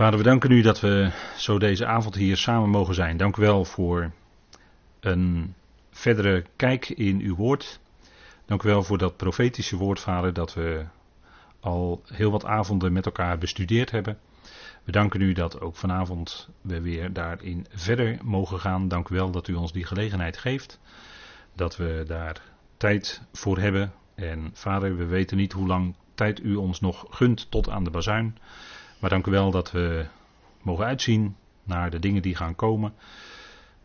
Vader, we danken u dat we zo deze avond hier samen mogen zijn. Dank u wel voor een verdere kijk in uw woord. Dank u wel voor dat profetische woord, Vader, dat we al heel wat avonden met elkaar bestudeerd hebben. We danken u dat ook vanavond we weer daarin verder mogen gaan. Dank u wel dat u ons die gelegenheid geeft. Dat we daar tijd voor hebben. En vader, we weten niet hoe lang tijd u ons nog gunt tot aan de bazuin. Maar dank u wel dat we mogen uitzien naar de dingen die gaan komen.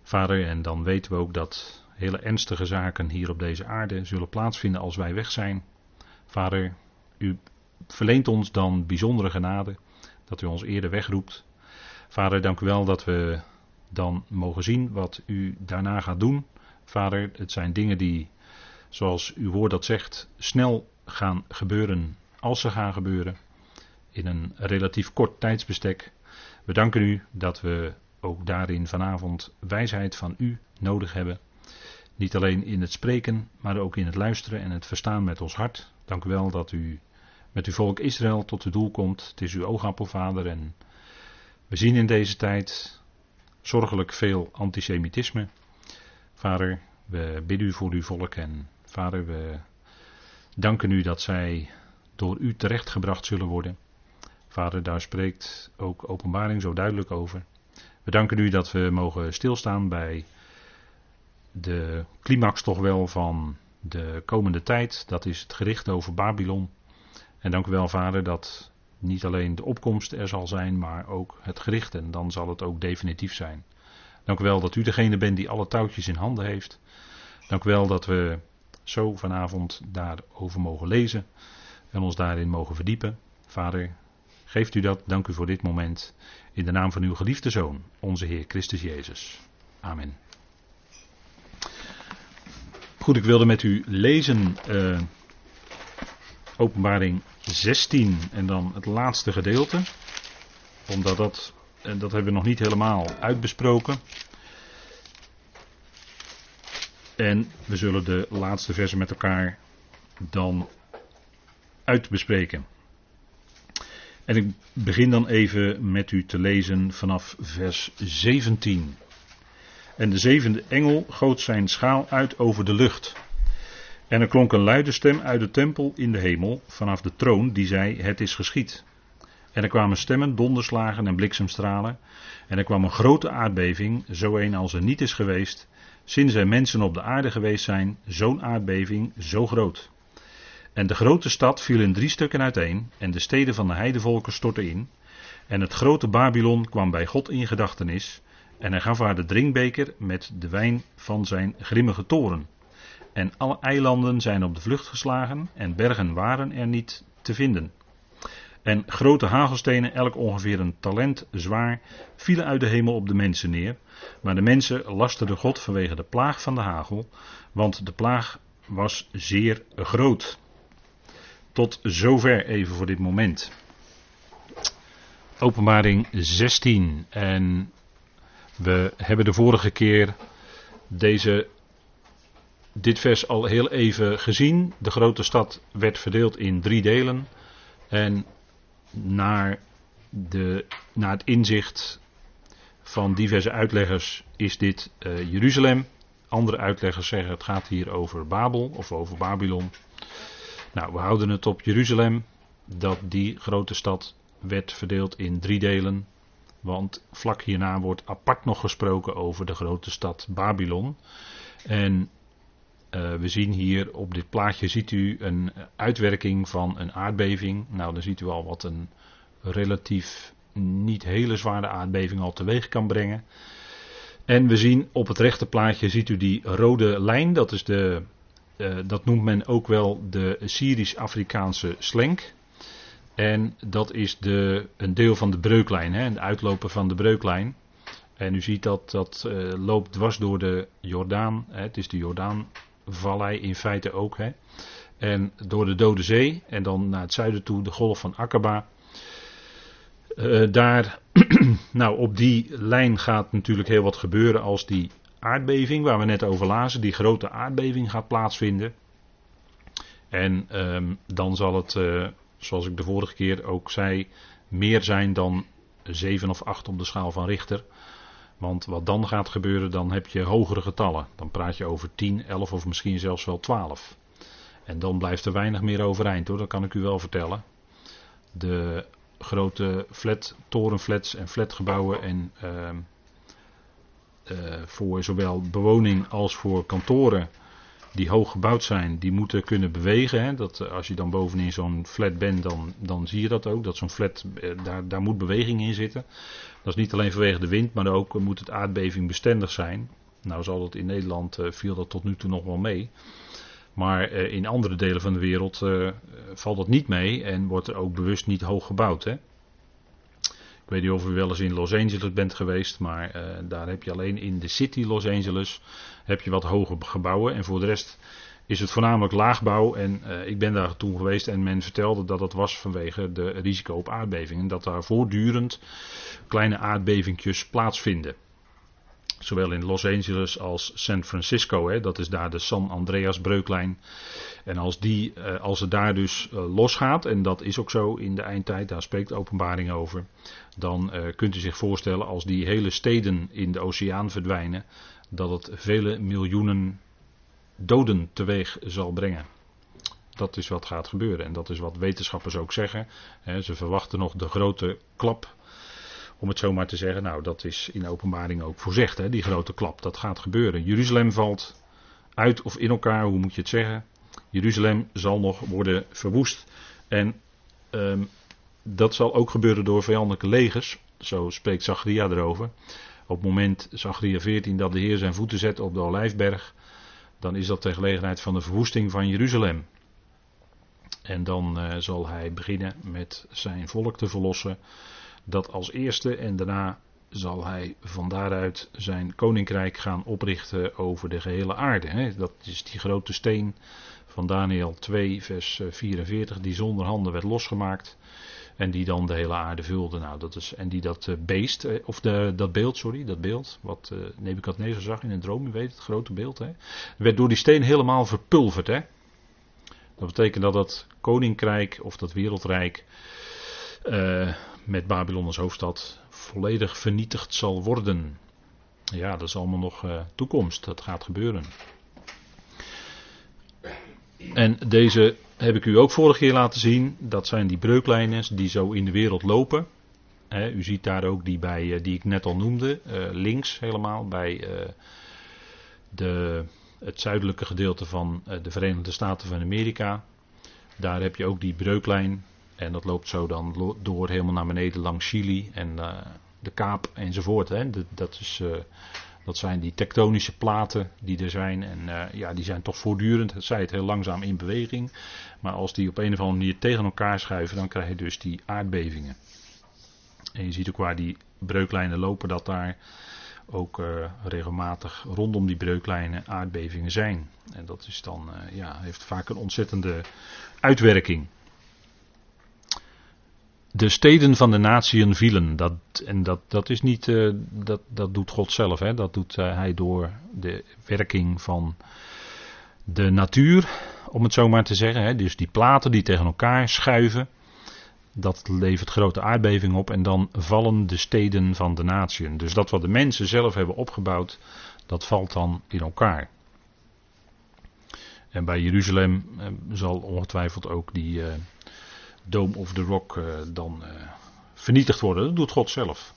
Vader, en dan weten we ook dat hele ernstige zaken hier op deze aarde zullen plaatsvinden als wij weg zijn. Vader, u verleent ons dan bijzondere genade dat u ons eerder wegroept. Vader, dank u wel dat we dan mogen zien wat u daarna gaat doen. Vader, het zijn dingen die, zoals uw woord dat zegt, snel gaan gebeuren als ze gaan gebeuren. In een relatief kort tijdsbestek. We danken u dat we ook daarin vanavond wijsheid van u nodig hebben. Niet alleen in het spreken, maar ook in het luisteren en het verstaan met ons hart. Dank u wel dat u met uw volk Israël tot uw doel komt. Het is uw oogappel, vader. En we zien in deze tijd zorgelijk veel antisemitisme. Vader, we bidden u voor uw volk en vader, we danken u dat zij door u terechtgebracht zullen worden. Vader, daar spreekt ook openbaring zo duidelijk over. We danken u dat we mogen stilstaan bij de climax toch wel van de komende tijd. Dat is het gericht over Babylon. En dank u wel, Vader, dat niet alleen de opkomst er zal zijn, maar ook het gericht. En dan zal het ook definitief zijn. Dank u wel dat u degene bent die alle touwtjes in handen heeft. Dank u wel dat we zo vanavond daarover mogen lezen en ons daarin mogen verdiepen. Vader, geeft u dat. Dank u voor dit moment. In de naam van uw geliefde Zoon, onze Heer Christus Jezus. Amen. Goed, ik wilde met u lezen uh, Openbaring 16 en dan het laatste gedeelte. Omdat dat, en dat hebben we nog niet helemaal uitbesproken. En we zullen de laatste versen met elkaar dan uitbespreken. En ik begin dan even met u te lezen vanaf vers 17. En de zevende engel goot zijn schaal uit over de lucht. En er klonk een luide stem uit de tempel in de hemel, vanaf de troon, die zei: Het is geschied. En er kwamen stemmen, donderslagen en bliksemstralen. En er kwam een grote aardbeving, zo een als er niet is geweest, sinds er mensen op de aarde geweest zijn, zo'n aardbeving, zo groot. En de grote stad viel in drie stukken uiteen, en de steden van de heidevolken stortten in. En het grote Babylon kwam bij God in gedachtenis, en hij gaf haar de drinkbeker met de wijn van zijn grimmige toren. En alle eilanden zijn op de vlucht geslagen en bergen waren er niet te vinden. En grote hagelstenen, elk ongeveer een talent zwaar, vielen uit de hemel op de mensen neer. Maar de mensen lasterden God vanwege de plaag van de hagel, want de plaag was zeer groot. Tot zover even voor dit moment. Openbaring 16. En we hebben de vorige keer deze dit vers al heel even gezien. De grote stad werd verdeeld in drie delen. En naar, de, naar het inzicht van diverse uitleggers is dit uh, Jeruzalem. Andere uitleggers zeggen het gaat hier over Babel of over Babylon. Nou, we houden het op Jeruzalem. Dat die grote stad werd verdeeld in drie delen. Want vlak hierna wordt apart nog gesproken over de grote stad Babylon. En uh, we zien hier op dit plaatje ziet u een uitwerking van een aardbeving. Nou, dan ziet u al wat een relatief niet hele zware aardbeving al teweeg kan brengen. En we zien op het rechte plaatje ziet u die rode lijn. Dat, is de, uh, dat noemt men ook wel de Syrisch-Afrikaanse slenk. En dat is de, een deel van de breuklijn, hè, de uitloper van de breuklijn. En u ziet dat dat uh, loopt dwars door de Jordaan. Hè, het is de Jordaan vallei in feite ook. Hè. En door de Dode Zee en dan naar het zuiden toe de golf van Akaba. Uh, daar, nou op die lijn gaat natuurlijk heel wat gebeuren als die aardbeving waar we net over lazen, die grote aardbeving gaat plaatsvinden. En um, dan zal het, uh, zoals ik de vorige keer ook zei, meer zijn dan 7 of 8 op de schaal van Richter. Want wat dan gaat gebeuren, dan heb je hogere getallen. Dan praat je over 10, 11 of misschien zelfs wel 12. En dan blijft er weinig meer overeind hoor, dat kan ik u wel vertellen. De grote flat, torenflats en flatgebouwen en uh, voor zowel bewoning als voor kantoren die hoog gebouwd zijn, die moeten kunnen bewegen. Hè. Dat, eh, als je dan bovenin zo'n flat bent, dan, dan zie je dat ook. Dat zo'n flat, eh, daar, daar moet beweging in zitten. Dat is niet alleen vanwege de wind, maar ook moet het aardbeving bestendig zijn. Nou zal dat in Nederland, viel dat tot nu toe nog wel mee. Maar in andere delen van de wereld valt dat niet mee en wordt er ook bewust niet hoog gebouwd. Hè? Ik weet niet of u wel eens in Los Angeles bent geweest, maar uh, daar heb je alleen in de city Los Angeles heb je wat hoge gebouwen. En voor de rest is het voornamelijk laagbouw. En uh, ik ben daar toen geweest en men vertelde dat dat was vanwege de risico op aardbevingen. Dat daar voortdurend kleine aardbevingjes plaatsvinden. Zowel in Los Angeles als San Francisco. Hè, dat is daar de San Andreas breuklijn. En als, die, uh, als het daar dus uh, losgaat, en dat is ook zo in de eindtijd, daar spreekt openbaring over. Dan uh, kunt u zich voorstellen als die hele steden in de oceaan verdwijnen. Dat het vele miljoenen doden teweeg zal brengen. Dat is wat gaat gebeuren. En dat is wat wetenschappers ook zeggen. Ze verwachten nog de grote klap om het zo maar te zeggen. Nou, dat is in openbaring ook voorzegd, hè, die grote klap. Dat gaat gebeuren. Jeruzalem valt uit of in elkaar, hoe moet je het zeggen? Jeruzalem zal nog worden verwoest. En um, dat zal ook gebeuren door vijandelijke legers. Zo spreekt Zacharia erover. Op het moment, Zacharia 14, dat de Heer zijn voeten zet op de Olijfberg. Dan is dat de gelegenheid van de verwoesting van Jeruzalem. En dan uh, zal hij beginnen met zijn volk te verlossen dat als eerste en daarna zal hij van daaruit zijn koninkrijk gaan oprichten over de gehele aarde. Dat is die grote steen van Daniel 2, vers 44, die zonder handen werd losgemaakt. En die dan de hele aarde vulde. Nou, dat is, en die dat uh, beest, uh, of de, dat beeld, sorry, dat beeld, wat Nebukadnezar zag in een droom, u weet het, grote beeld, hè, werd door die steen helemaal verpulverd. Hè. Dat betekent dat dat koninkrijk of dat wereldrijk met Babylon als hoofdstad volledig vernietigd zal worden. Ja, dat is allemaal nog uh, toekomst. Dat gaat gebeuren. En deze heb ik u ook vorige keer laten zien. Dat zijn die breuklijnen die zo in de wereld lopen. U ziet daar ook die bij, uh, die ik net al noemde. Uh, links helemaal bij de, het zuidelijke gedeelte van de Verenigde Staten van Amerika. Daar heb je ook die breuklijn en dat loopt zo dan door helemaal naar beneden langs Chili en uh, de Kaap enzovoort. Hè. Dat, is, uh, dat zijn die tektonische platen die er zijn. En uh, ja, die zijn toch voortdurend, zij het heel langzaam in beweging. Maar als die op een of andere manier tegen elkaar schuiven, dan krijg je dus die aardbevingen. En je ziet ook waar die breuklijnen lopen, dat daar ook regelmatig rondom die breuklijnen aardbevingen zijn. En dat is dan, ja, heeft vaak een ontzettende uitwerking de steden van de natieën vielen. Dat, en dat, dat is niet, uh, dat, dat doet God zelf. Hè? Dat doet uh, hij door de werking van de natuur, om het zo maar te zeggen. Hè? Dus die platen die tegen elkaar schuiven. Dat levert grote aardbeving op en dan vallen de steden van de natieën. Dus dat wat de mensen zelf hebben opgebouwd, dat valt dan in elkaar. En bij Jeruzalem uh, zal ongetwijfeld ook die Dome of the Rock uh, dan uh, vernietigd worden. Dat doet God zelf.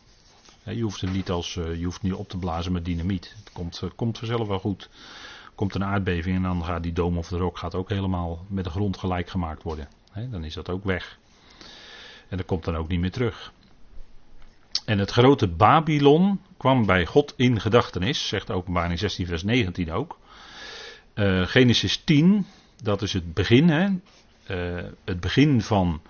je hoeft het niet als, uh, je hoeft niet op te blazen met dynamiet. Het komt, komt vanzelf wel goed. Komt een aardbeving en dan gaat die Dome of the Rock gaat ook helemaal met de grond gelijk gemaakt worden. Dan is dat ook weg. En dat komt dan ook niet meer terug. En het grote Babylon kwam bij God in gedachtenis, zegt openbaring 16 vers 19 ook. Genesis 10, dat is het begin. Hè? Uh, het begin van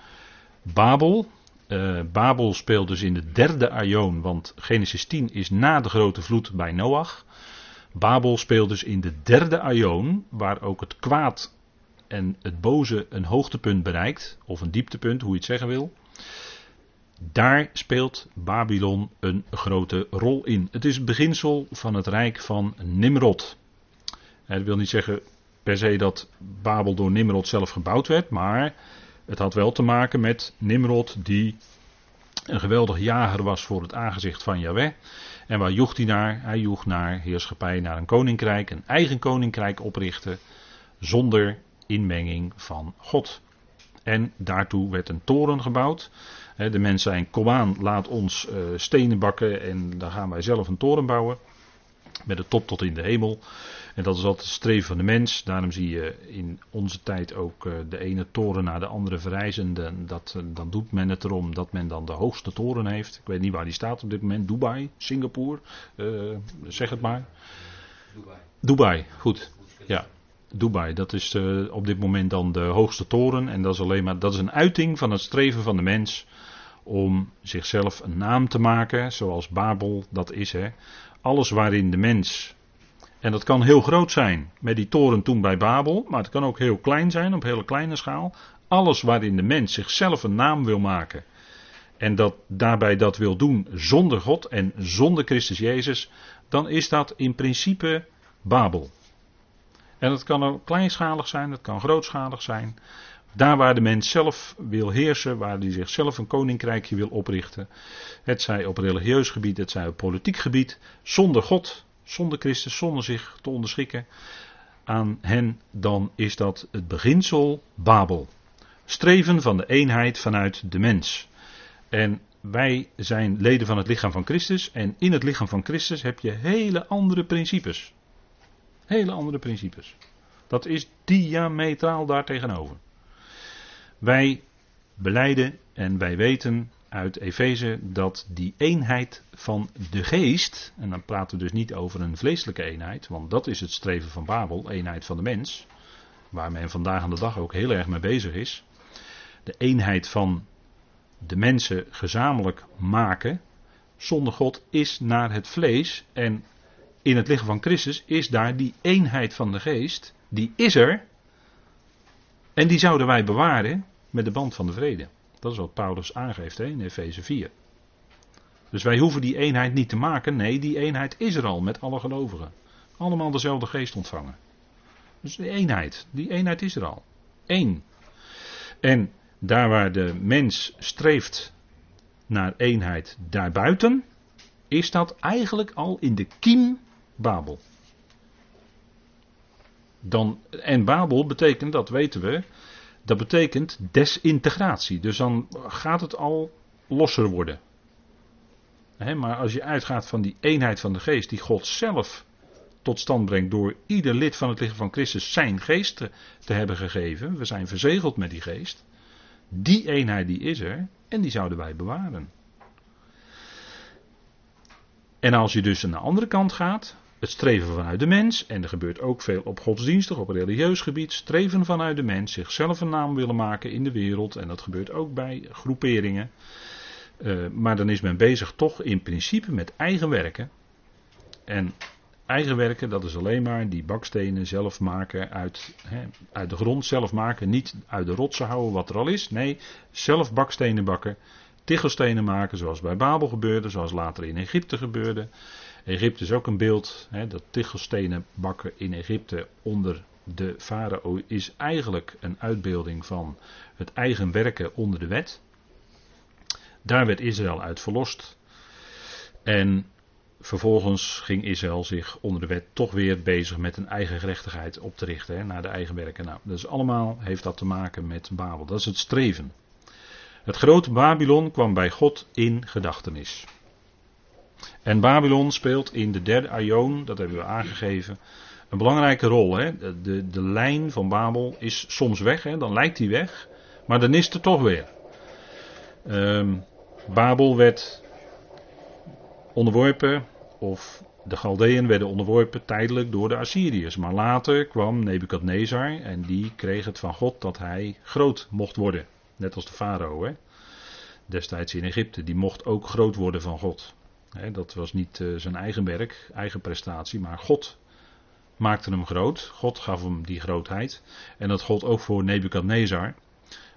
Babel. Uh, Babel speelt dus in de derde aion, want Genesis 10 is na de grote vloed bij Noach. Babel speelt dus in de derde aion, waar ook het kwaad en het boze een hoogtepunt bereikt, of een dieptepunt, hoe je het zeggen wil. Daar speelt Babylon een grote rol in. Het is het beginsel van het rijk van Nimrod. Dat wil niet zeggen per se dat Babel door Nimrod zelf gebouwd werd, maar het had wel te maken met Nimrod die een geweldig jager was voor het aangezicht van Yahweh. En waar joeg hij naar? Hij joeg naar heerschappij, naar een koninkrijk, een eigen koninkrijk oprichten, zonder inmenging van God. En daartoe werd een toren gebouwd. De mensen zei: Kom aan, laat ons eh, stenen bakken en dan gaan wij zelf een toren bouwen. Met de top tot in de hemel. En dat is altijd het streven van de mens. Daarom zie je in onze tijd ook eh, de ene toren naar de andere verrijzen. Dat, eh, dan doet men het erom dat men dan de hoogste toren heeft. Ik weet niet waar die staat op dit moment. Dubai, Singapore, zeg het maar. Dubai. Dubai, goed. Ja, Dubai, dat is op dit moment dan de hoogste toren. En dat is alleen maar dat is een uiting van het streven van de mens om zichzelf een naam te maken, zoals Babel dat is. Hè. Alles waarin de mens, en dat kan heel groot zijn, met die toren toen bij Babel, maar het kan ook heel klein zijn, op hele kleine schaal. Alles waarin de mens zichzelf een naam wil maken en dat daarbij dat wil doen zonder God en zonder Christus Jezus, dan is dat in principe Babel. En dat kan ook kleinschalig zijn, dat kan grootschalig zijn. Daar waar de mens zelf wil heersen, waar hij zichzelf een koninkrijkje wil oprichten. Het zij op religieus gebied, het zij op politiek gebied. Zonder God, zonder Christus, zonder zich te onderschikken aan hen, dan is dat het beginsel Babel. Streven van de eenheid vanuit de mens. En wij zijn leden van het lichaam van Christus. En in het lichaam van Christus heb je hele andere principes. Hele andere principes. Dat is diametraal daartegenover. Wij beleiden en wij weten uit Efeze dat die eenheid van de geest, en dan praten we dus niet over een vleeselijke eenheid, want dat is het streven van Babel, eenheid van de mens, waar men vandaag aan de dag ook heel erg mee bezig is. De eenheid van de mensen gezamenlijk maken, zonder God, is naar het vlees en in het lichaam van Christus is daar die eenheid van de geest, die is er, en die zouden wij bewaren met de band van de vrede. Dat is wat Paulus aangeeft hè, in Efeze 4. Dus wij hoeven die eenheid niet te maken. Nee, die eenheid is er al met alle gelovigen. Allemaal dezelfde geest ontvangen. Dus die eenheid, die eenheid is er al. Eén. En daar waar de mens streeft naar eenheid daarbuiten, is dat eigenlijk al in de kiem Babel. Dan, en Babel betekent, dat weten we, dat betekent desintegratie. Dus dan gaat het al losser worden. maar als je uitgaat van die eenheid van de geest die God zelf tot stand brengt door ieder lid van het lichaam van Christus zijn geest te, te, hebben gegeven. We zijn verzegeld met die geest. Die eenheid die is er en die zouden wij bewaren. En als je dus aan de andere kant gaat, het streven vanuit de mens, en er gebeurt ook veel op godsdienstig, op religieus gebied, streven vanuit de mens, zichzelf een naam willen maken in de wereld, en dat gebeurt ook bij groeperingen. Uh, maar dan is men bezig toch in principe met eigen werken. En eigen werken, dat is alleen maar die bakstenen zelf maken uit, hè, uit de grond, zelf maken, niet uit de rotsen houden wat er al is. Nee, zelf bakstenen bakken, tichelstenen maken, zoals bij Babel gebeurde, zoals later in Egypte gebeurde. Egypte is ook een beeld, hè, dat tichelstenen bakken in Egypte onder de farao is eigenlijk een uitbeelding van het eigen werken onder de wet. Daar werd Israël uit verlost. En vervolgens ging Israël zich onder de wet toch weer bezig met een eigen gerechtigheid op te richten, hè, naar de eigen werken. Nou, dus allemaal heeft dat te maken met Babel. Dat is het streven. Het grote Babylon kwam bij God in gedachtenis. En Babylon speelt in de derde aion, dat hebben we aangegeven, een belangrijke rol. Hè? De, de, lijn van Babel is soms weg, hè? dan lijkt die weg, maar dan is er toch weer. Um, Babel werd onderworpen, of de Galdeën werden onderworpen tijdelijk door de Assyriërs. Maar later kwam Nebukadnezar en die kreeg het van God dat hij groot mocht worden. Net als de farao, destijds in Egypte. Die mocht ook groot worden van God dat was niet uh, zijn eigen werk, eigen prestatie, maar God maakte hem groot. God gaf hem die grootheid. En dat gold ook voor Nebukadnezar.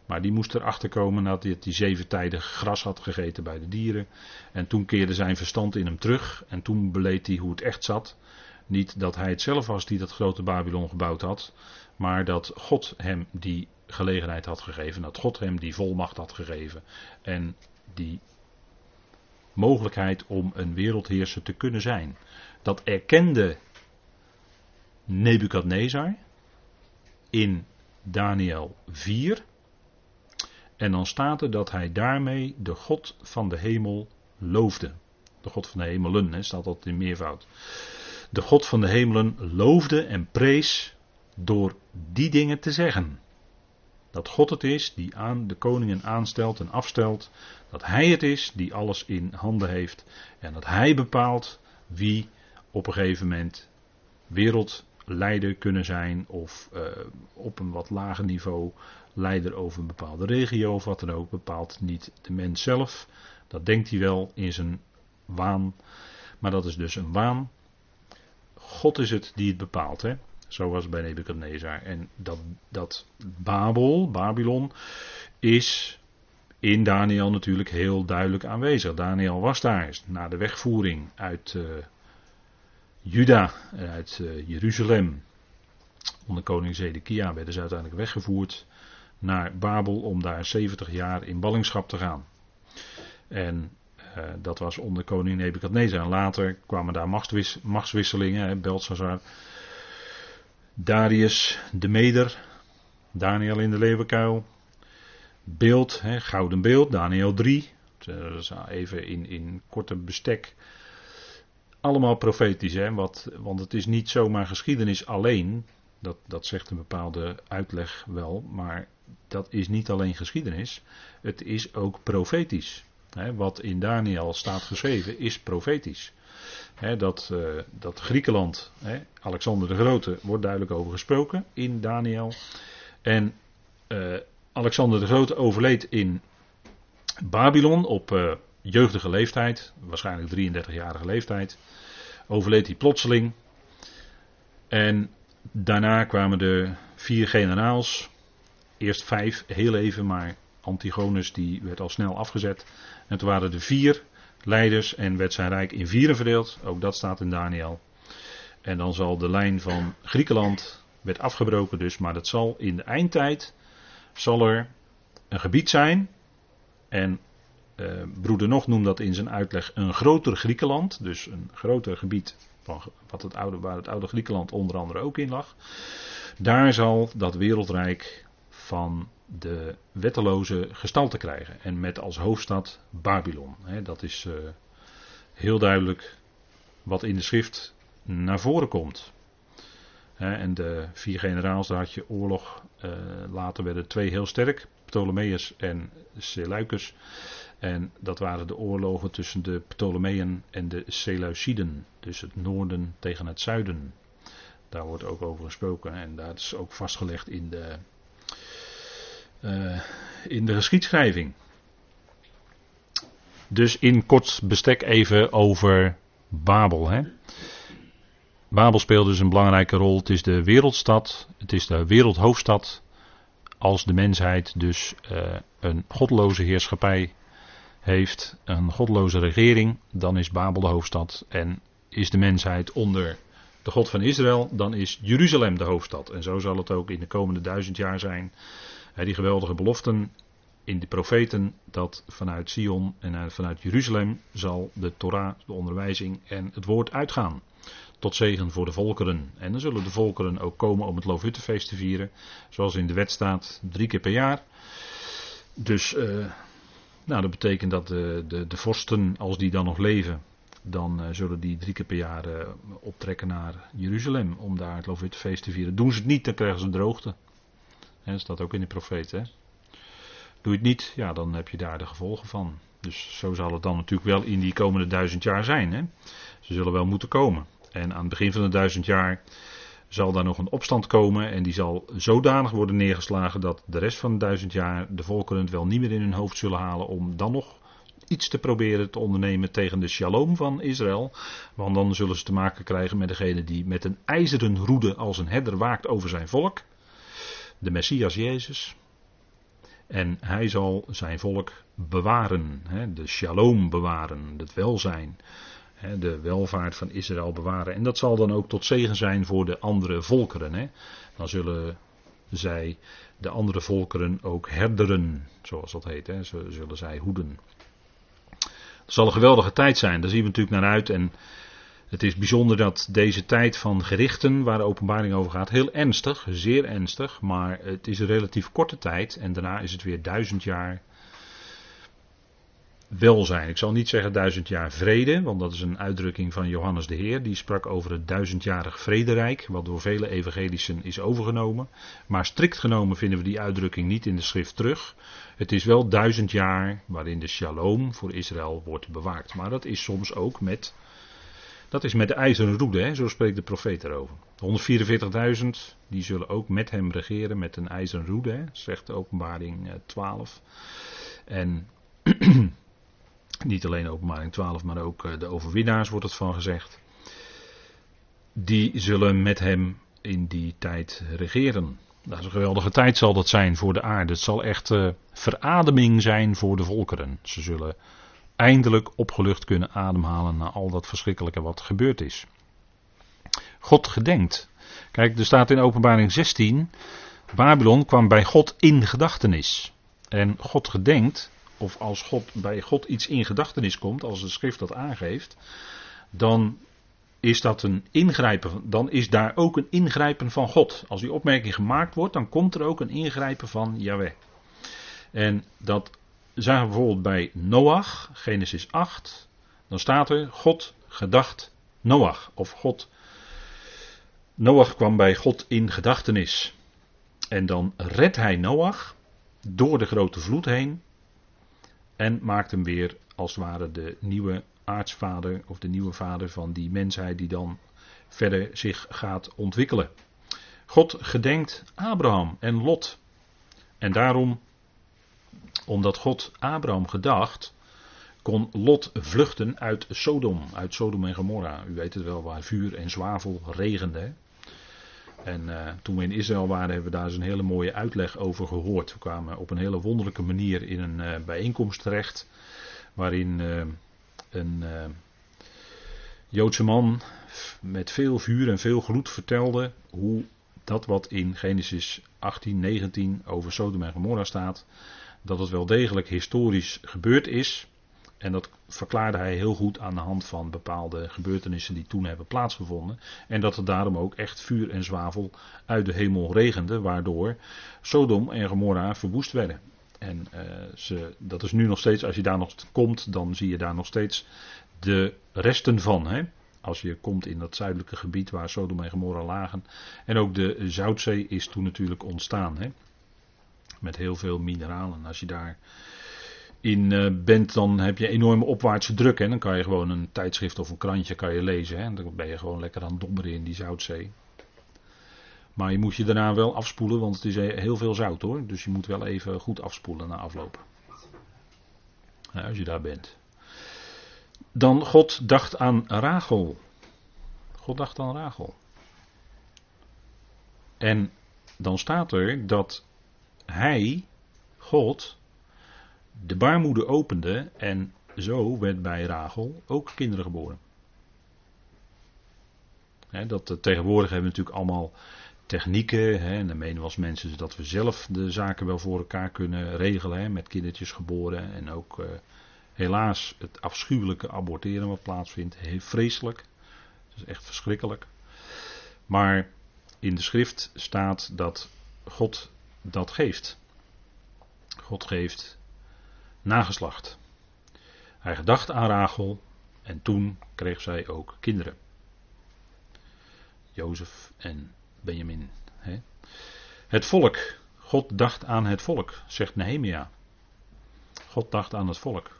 Maar die moest erachter komen nadat hij die zeven tijden gras had gegeten bij de dieren. En toen keerde zijn verstand in hem terug. En toen beleed hij hoe het echt zat. Niet dat hij het zelf was die dat grote Babylon gebouwd had. Maar dat God hem die gelegenheid had gegeven. Dat God hem die volmacht had gegeven. En die mogelijkheid om een wereldheerser te kunnen zijn. Dat erkende Nebukadnezar in Daniel 4. En dan staat er dat hij daarmee de God van de hemel loofde. De God van de hemelen, staat dat in meervoud. De God van de hemelen loofde en prees door die dingen te zeggen. Dat God het is die aan de koningen aanstelt en afstelt. Dat Hij het is die alles in handen heeft. En dat Hij bepaalt wie op een gegeven moment wereldleider kunnen zijn. Of uh, op een wat lager niveau leider over een bepaalde regio of wat dan ook. Bepaalt niet de mens zelf. Dat denkt hij wel in zijn waan. Maar dat is dus een waan. God is het die het bepaalt. Hè? Zo was het bij Nebuchadnezzar. En dat, dat Babel, Babylon, is in Daniel natuurlijk heel duidelijk aanwezig. Daniel was daar na de wegvoering uit uh, Juda, uit uh, Jeruzalem. Onder koning Zedekia werden ze uiteindelijk weggevoerd naar Babel om daar 70 jaar in ballingschap te gaan. En dat was onder koning Nebukadnezar. En later kwamen daar machtswis machtswisselingen. Belshazzar Darius de Meder, Daniel in de leeuwenkuil, beeld, hè, gouden beeld, Daniel 3, even in, in korte bestek. Allemaal profetisch, hè, wat, want het is niet zomaar geschiedenis alleen, dat, dat zegt een bepaalde uitleg wel, maar dat is niet alleen geschiedenis, het is ook profetisch. Hè, wat in Daniel staat geschreven is profetisch dat, uh, dat Griekenland, Alexander de Grote, wordt duidelijk over gesproken in Daniel. En uh, Alexander de Grote overleed in Babylon op uh, jeugdige leeftijd, waarschijnlijk 33-jarige leeftijd. Overleed hij plotseling. En daarna kwamen de vier generaals. Eerst vijf, heel even, maar Antigonus die werd al snel afgezet. En toen waren er vier leiders en werd zijn rijk in vieren verdeeld. Ook dat staat in Daniel. En dan zal de lijn van Griekenland werd afgebroken dus, maar dat zal in de eindtijd zal er een gebied zijn. En eh, broeder Nog noemt dat in zijn uitleg een groter Griekenland, dus een groter gebied van wat het oude, waar het oude Griekenland onder andere ook in lag. Daar zal dat wereldrijk van de wetteloze gestalte krijgen. En met als hoofdstad Babylon. dat is uh, heel duidelijk wat in de schrift naar voren komt. en de vier generaals, daar had je oorlog. Uh, later werden twee heel sterk, Ptolemeus en Seleucus. En dat waren de oorlogen tussen de Ptolemeën en de Seleuciden. Dus het noorden tegen het zuiden. Daar wordt ook over gesproken. En dat is ook vastgelegd in de uh, in de geschiedschrijving. Dus in kort bestek even over Babel. Hè. Babel speelt dus een belangrijke rol. Het is de wereldstad, het is de wereldhoofdstad. Als de mensheid dus uh, een godloze heerschappij heeft, een godloze regering, dan is Babel de hoofdstad. En is de mensheid onder de God van Israël, dan is Jeruzalem de hoofdstad. En zo zal het ook in de komende duizend jaar zijn die geweldige beloften in de profeten dat vanuit Sion en vanuit Jeruzalem zal de Torah, de onderwijzing en het woord uitgaan. Tot zegen voor de volkeren. En dan zullen de volkeren ook komen om het Loofhuttenfeest te vieren. Zoals in de wet staat, drie keer per jaar. Dus uh, nou, dat betekent dat de, de, de vorsten, als die dan nog leven, dan uh, zullen die drie keer per jaar optrekken naar Jeruzalem om daar het Loofhuttenfeest te vieren. Doen ze het niet, dan krijgen ze een droogte. Dat staat ook in de profeet. Hè? Doe je het niet, ja, dan heb je daar de gevolgen van. Dus zo zal het dan natuurlijk wel in die komende duizend jaar zijn. Hè? Ze zullen wel moeten komen. En aan het begin van de duizend jaar zal daar nog een opstand komen. En die zal zodanig worden neergeslagen dat de rest van de duizend jaar de volkeren het wel niet meer in hun hoofd zullen halen om dan nog iets te proberen te ondernemen tegen de shalom van Israël. Want dan zullen ze te maken krijgen met degene die met een ijzeren roede als een herder waakt over zijn volk de Messias Jezus. En hij zal zijn volk bewaren, de shalom bewaren, het welzijn, de welvaart van Israël bewaren. En dat zal dan ook tot zegen zijn voor de andere volkeren. Dan zullen zij de andere volkeren ook herderen, zoals dat heet. Zullen zij hoeden. Het zal een geweldige tijd zijn, daar zien we natuurlijk naar uit. En het is bijzonder dat deze tijd van gerichten, waar de openbaring over gaat, heel ernstig, zeer ernstig, maar het is een relatief korte tijd en daarna is het weer duizend jaar welzijn. Ik zal niet zeggen duizend jaar vrede, want dat is een uitdrukking van Johannes de Heer. Die sprak over het duizendjarig vrederijk, wat door vele evangelischen is overgenomen. Maar strikt genomen vinden we die uitdrukking niet in de schrift terug. Het is wel duizend jaar waarin de shalom voor Israël wordt bewaakt. Maar dat is soms ook met, dat is met de ijzeren roede, hè? zo spreekt de profeet erover. 144.000, die zullen ook met hem regeren met een ijzeren roede, zegt de openbaring 12. Eh, en Niet alleen openbaring 12, maar ook eh, de overwinnaars wordt het van gezegd. Die zullen met hem in die tijd regeren. Dat is een geweldige tijd zal dat zijn voor de aarde. Het zal echt uh, verademing zijn voor de volkeren. Ze zullen eindelijk opgelucht kunnen ademhalen na al dat verschrikkelijke wat gebeurd is. God gedenkt. Kijk, er staat in openbaring 16, Babylon kwam bij God in gedachtenis. En God gedenkt, of als God, bij God iets in gedachtenis komt, als de schrift dat aangeeft, dan is dat een ingrijpen, dan is daar ook een ingrijpen van God. Als die opmerking gemaakt wordt, dan komt er ook een ingrijpen van Yahweh. En dat zagen we bijvoorbeeld bij Noach, Genesis 8, dan staat er God gedacht Noach, of God, Noach kwam bij God in gedachtenis. En dan redt hij Noach door de grote vloed heen en maakt hem weer als het ware de nieuwe aartsvader of de nieuwe vader van die mensheid die dan verder zich gaat ontwikkelen. God gedenkt Abraham en Lot. En daarom, omdat God Abraham gedacht, kon Lot vluchten uit Sodom, uit Sodom en Gomorra. U weet het wel, waar vuur en zwavel regende. En uh, toen we in Israël waren, hebben we daar eens een hele mooie uitleg over gehoord. We kwamen op een hele wonderlijke manier in een uh, bijeenkomst terecht. Waarin uh, een Joodse man met veel vuur en veel gloed vertelde hoe dat wat in Genesis 18, 19 over Sodom en Gomorra staat, dat het wel degelijk historisch gebeurd is. En dat verklaarde hij heel goed aan de hand van bepaalde gebeurtenissen die toen hebben plaatsgevonden. En dat er daarom ook echt vuur en zwavel uit de hemel regende, waardoor Sodom en Gomorra verwoest werden. En uh, ze, dat is nu nog steeds, als je daar nog komt, dan zie je daar nog steeds de resten van. Hè? Als je komt in dat zuidelijke gebied waar Sodom en Gomorra lagen. En ook de Zoutzee is toen natuurlijk ontstaan. Hè? Met heel veel mineralen. Als je daar in uh, bent, dan heb je enorme opwaartse druk. En dan kan je gewoon een tijdschrift of een krantje kan je lezen. Hè? En dan ben je gewoon lekker aan het dobberen in die Zoutzee. Maar je moet je daarna wel afspoelen, want het is heel veel zout hoor. Dus je moet wel even goed afspoelen na afloop. Als je daar bent. Dan God dacht aan Rachel. God dacht aan Rachel. En dan staat er dat hij, God, de baarmoeder opende en zo werd bij Rachel ook kinderen geboren. dat, eh, tegenwoordig hebben we natuurlijk allemaal technieken. en dan menen we als mensen dat we zelf de zaken wel voor elkaar kunnen regelen. met kindertjes geboren. En ook uh, helaas het afschuwelijke aborteren wat plaatsvindt. Heel vreselijk. Dat is echt verschrikkelijk. Maar in de schrift staat dat God dat geeft. God geeft nageslacht. Hij gedacht aan Rachel en toen kreeg zij ook kinderen. Jozef en Benjamin. Hè. Het volk. God dacht aan het volk, zegt Nehemia. God dacht aan het volk.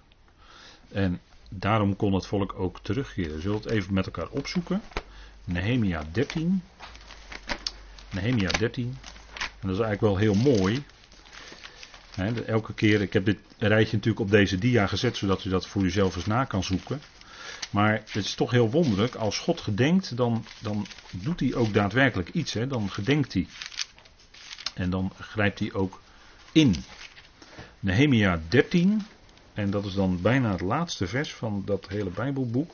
En daarom kon het volk ook terugkeren. We zullen het even met elkaar opzoeken. Nehemia 13. Nehemia 13. En dat is eigenlijk wel heel mooi elke keer, ik heb dit rijtje natuurlijk op deze dia gezet, zodat u dat voor uzelf eens na kan zoeken. Maar het is toch heel wonderlijk, als God gedenkt, dan, dan doet hij ook daadwerkelijk iets. Dan gedenkt hij. En dan grijpt hij ook in. Nehemia 13, en dat is dan bijna het laatste vers van dat hele Bijbelboek.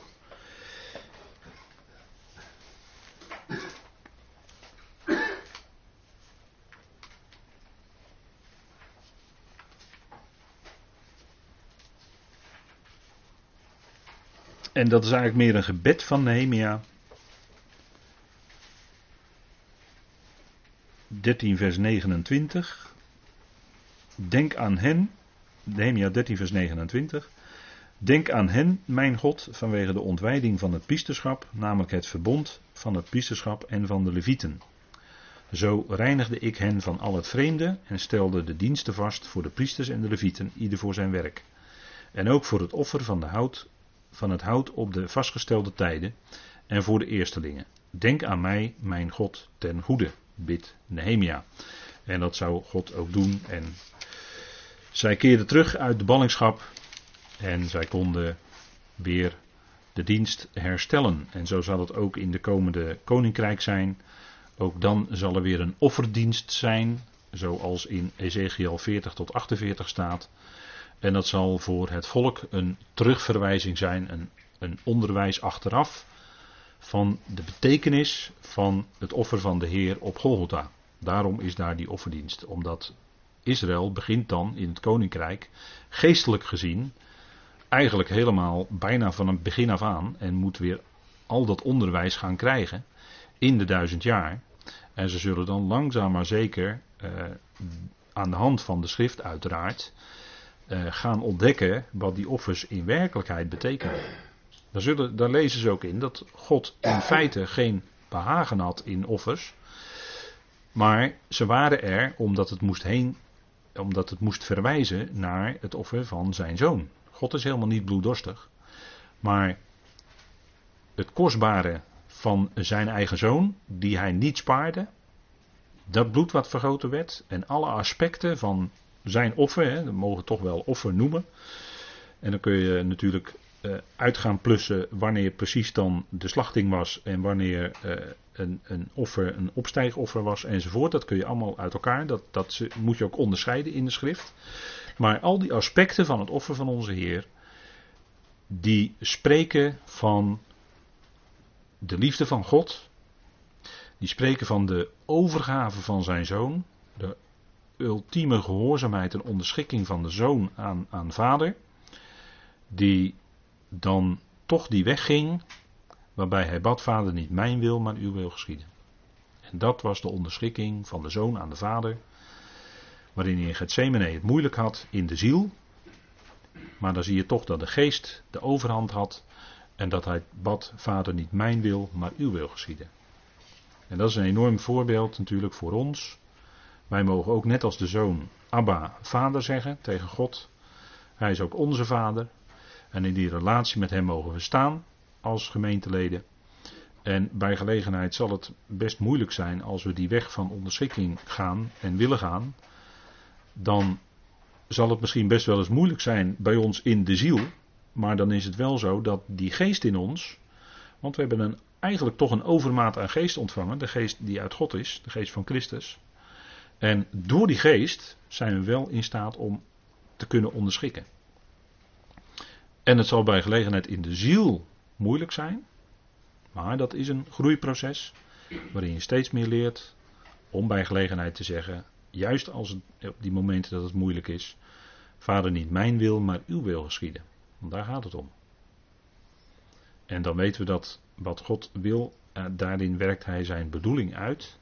En dat is eigenlijk meer een gebed van Nehemia. 13 vers 29. Denk aan hen. Nehemia 13 vers 29. Denk aan hen, mijn God, vanwege de ontwijding van het priesterschap, namelijk het verbond van het priesterschap en van de levieten. Zo reinigde ik hen van al het vreemde en stelde de diensten vast voor de priesters en de levieten, ieder voor zijn werk. En ook voor het offer van, de hout, van het hout op de vastgestelde tijden en voor de eerstelingen. Denk aan mij, mijn God, ten goede, bid Nehemia. En dat zou God ook doen. En zij keerden terug uit de ballingschap en zij konden weer de dienst herstellen. En zo zal het ook in de komende koninkrijk zijn. Ook dan zal er weer een offerdienst zijn, zoals in Ezekiel 40 tot 48 staat. En dat zal voor het volk een terugverwijzing zijn, een, een onderwijs achteraf van de betekenis van het offer van de Heer op Golgotha. Daarom is daar die offerdienst, omdat Israël begint dan in het koninkrijk, geestelijk gezien, eigenlijk helemaal bijna van het begin af aan en moet weer al dat onderwijs gaan krijgen in de duizend jaar. En ze zullen dan langzaam maar zeker eh, aan de hand van de schrift uiteraard eh, gaan ontdekken wat die offers in werkelijkheid betekenen. Daar, zullen, lezen ze ook in dat God in feite geen behagen had in offers. Maar ze waren er omdat het moest heen, omdat het moest verwijzen naar het offer van zijn zoon. God is helemaal niet bloeddorstig. Maar het kostbare van zijn eigen zoon, die hij niet spaarde, dat bloed wat vergoten werd en alle aspecten van zijn offer, hè, dat mogen we toch wel offer noemen. En dan kun je natuurlijk uh, uit gaan plussen wanneer precies dan de slachting was en wanneer uh, een, een offer een opstijgoffer was enzovoort. Dat kun je allemaal uit elkaar, dat, dat moet je ook onderscheiden in de schrift. Maar al die aspecten van het offer van onze Heer, die spreken van de liefde van God, die spreken van de overgave van zijn zoon, de ultieme gehoorzaamheid en onderschikking van de zoon aan, aan vader, die dan toch die weg ging, waarbij hij bad, vader niet mijn wil, maar uw wil geschieden. En dat was de onderschikking van de zoon aan de vader, waarin hij in Gethsemane het moeilijk had in de ziel, maar dan zie je toch dat de geest de overhand had en dat hij bad, vader niet mijn wil, maar uw wil geschieden. En dat is een enorm voorbeeld natuurlijk voor ons. Wij mogen ook net als de zoon Abba, vader zeggen tegen God. Hij is ook onze vader. En in die relatie met hem mogen we staan als gemeenteleden. En bij gelegenheid zal het best moeilijk zijn als we die weg van onderschikking gaan en willen gaan. Dan zal het misschien best wel eens moeilijk zijn bij ons in de ziel. Maar dan is het wel zo dat die geest in ons. Want we hebben een, eigenlijk toch een overmaat aan geest ontvangen. De geest die uit God is, de geest van Christus. En door die geest zijn we wel in staat om te kunnen onderschikken. En het zal bij gelegenheid in de ziel moeilijk zijn. Maar dat is een groeiproces. Waarin je steeds meer leert om bij gelegenheid te zeggen. Juist als op die momenten dat het moeilijk is. Vader, niet mijn wil, maar uw wil geschieden. Want daar gaat het om. En dan weten we dat wat God wil, eh, daarin werkt hij zijn bedoeling uit.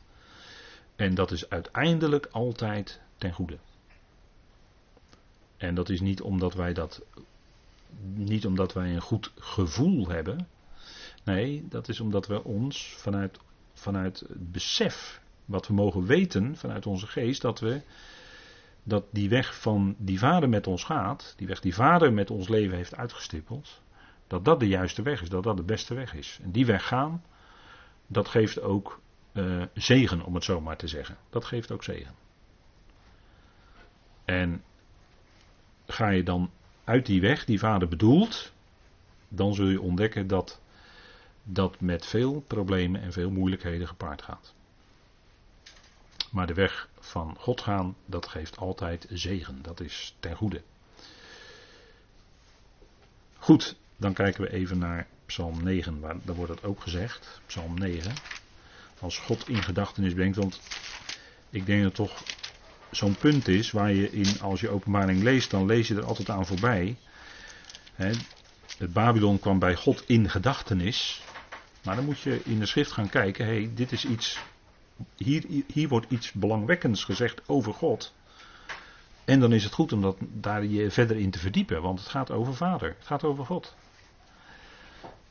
En dat is uiteindelijk altijd ten goede. En dat is niet omdat wij dat. Niet omdat wij een goed gevoel hebben. Nee, dat is omdat we ons vanuit, vanuit het besef. Wat we mogen weten vanuit onze geest. Dat we. Dat die weg van die vader met ons gaat. Die weg die vader met ons leven heeft uitgestippeld. Dat dat de juiste weg is. Dat dat de beste weg is. En die weg gaan. Dat geeft ook uh, zegen, om het zo maar te zeggen. Dat geeft ook zegen. En ga je dan uit die weg die vader bedoelt, dan zul je ontdekken dat dat met veel problemen en veel moeilijkheden gepaard gaat. Maar de weg van God gaan, dat geeft altijd zegen. Dat is ten goede. Goed, dan kijken we even naar Psalm 9, waar, daar wordt het ook gezegd. Psalm 9 als God in gedachtenis brengt. Want ik denk dat toch zo'n punt is waar je in, als je openbaring leest, dan lees je er altijd aan voorbij. het Babylon kwam bij God in gedachtenis. Maar dan moet je in de schrift gaan kijken. Hey, dit is iets. Hier, hier wordt iets belangwekkends gezegd over God. En dan is het goed om dat, daar je verder in te verdiepen. Want het gaat over Vader. Het gaat over God.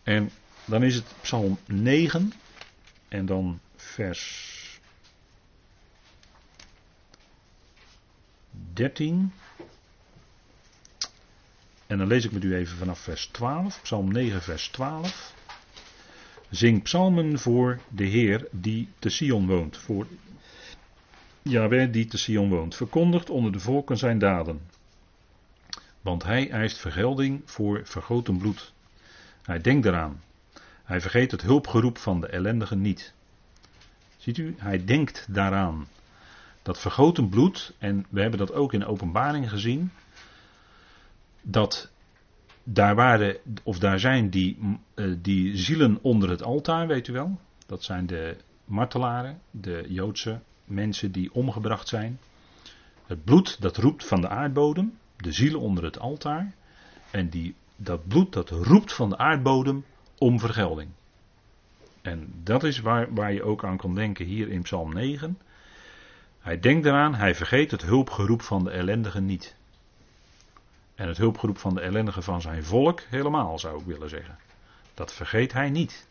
En dan is het Psalm 9. En dan vers 13. En dan lees ik met u even vanaf vers 12, Psalm 9, vers 12. Zing psalmen voor de Heer die te Sion woont. Voor Yahweh die te Sion woont. Verkondigt onder de volken zijn daden. Want hij eist vergelding voor vergoten bloed. Hij denkt eraan. Hij vergeet het hulpgeroep van de ellendigen niet. Ziet u, hij denkt daaraan. Dat vergoten bloed, en we hebben dat ook in openbaring gezien, dat daar waren, of daar zijn die, eh, die zielen onder het altaar, weet u wel. Dat zijn de martelaren, de Joodse mensen die omgebracht zijn. Het bloed dat roept van de aardbodem, de zielen onder het altaar. En die, dat bloed dat roept van de aardbodem om vergelding. En dat is waar, waar je ook aan kan denken hier in Psalm 9. Hij denkt eraan, hij vergeet het hulpgeroep van de ellendigen niet. En het hulpgeroep van de ellendigen van zijn volk helemaal, zou ik willen zeggen. Dat vergeet hij niet.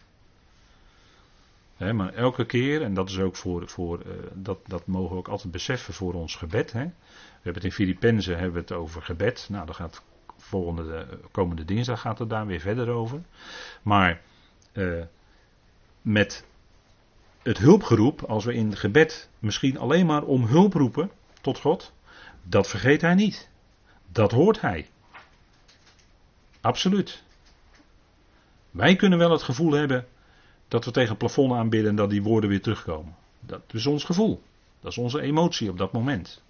maar elke keer, en dat is ook voor, voor uh, dat, dat mogen we ook altijd beseffen voor ons gebed. He. We hebben het in Filippenzen hebben we het over gebed. Nou, dan gaat volgende, de, komende dinsdag gaat het daar weer verder over. Maar uh, met het hulpgeroep, als we in gebed misschien alleen maar om hulp roepen tot God, dat vergeet hij niet. Dat hoort hij. Absoluut. Wij kunnen wel het gevoel hebben dat we tegen het plafond aanbidden en dat die woorden weer terugkomen. Dat is ons gevoel. Dat is onze emotie op dat moment.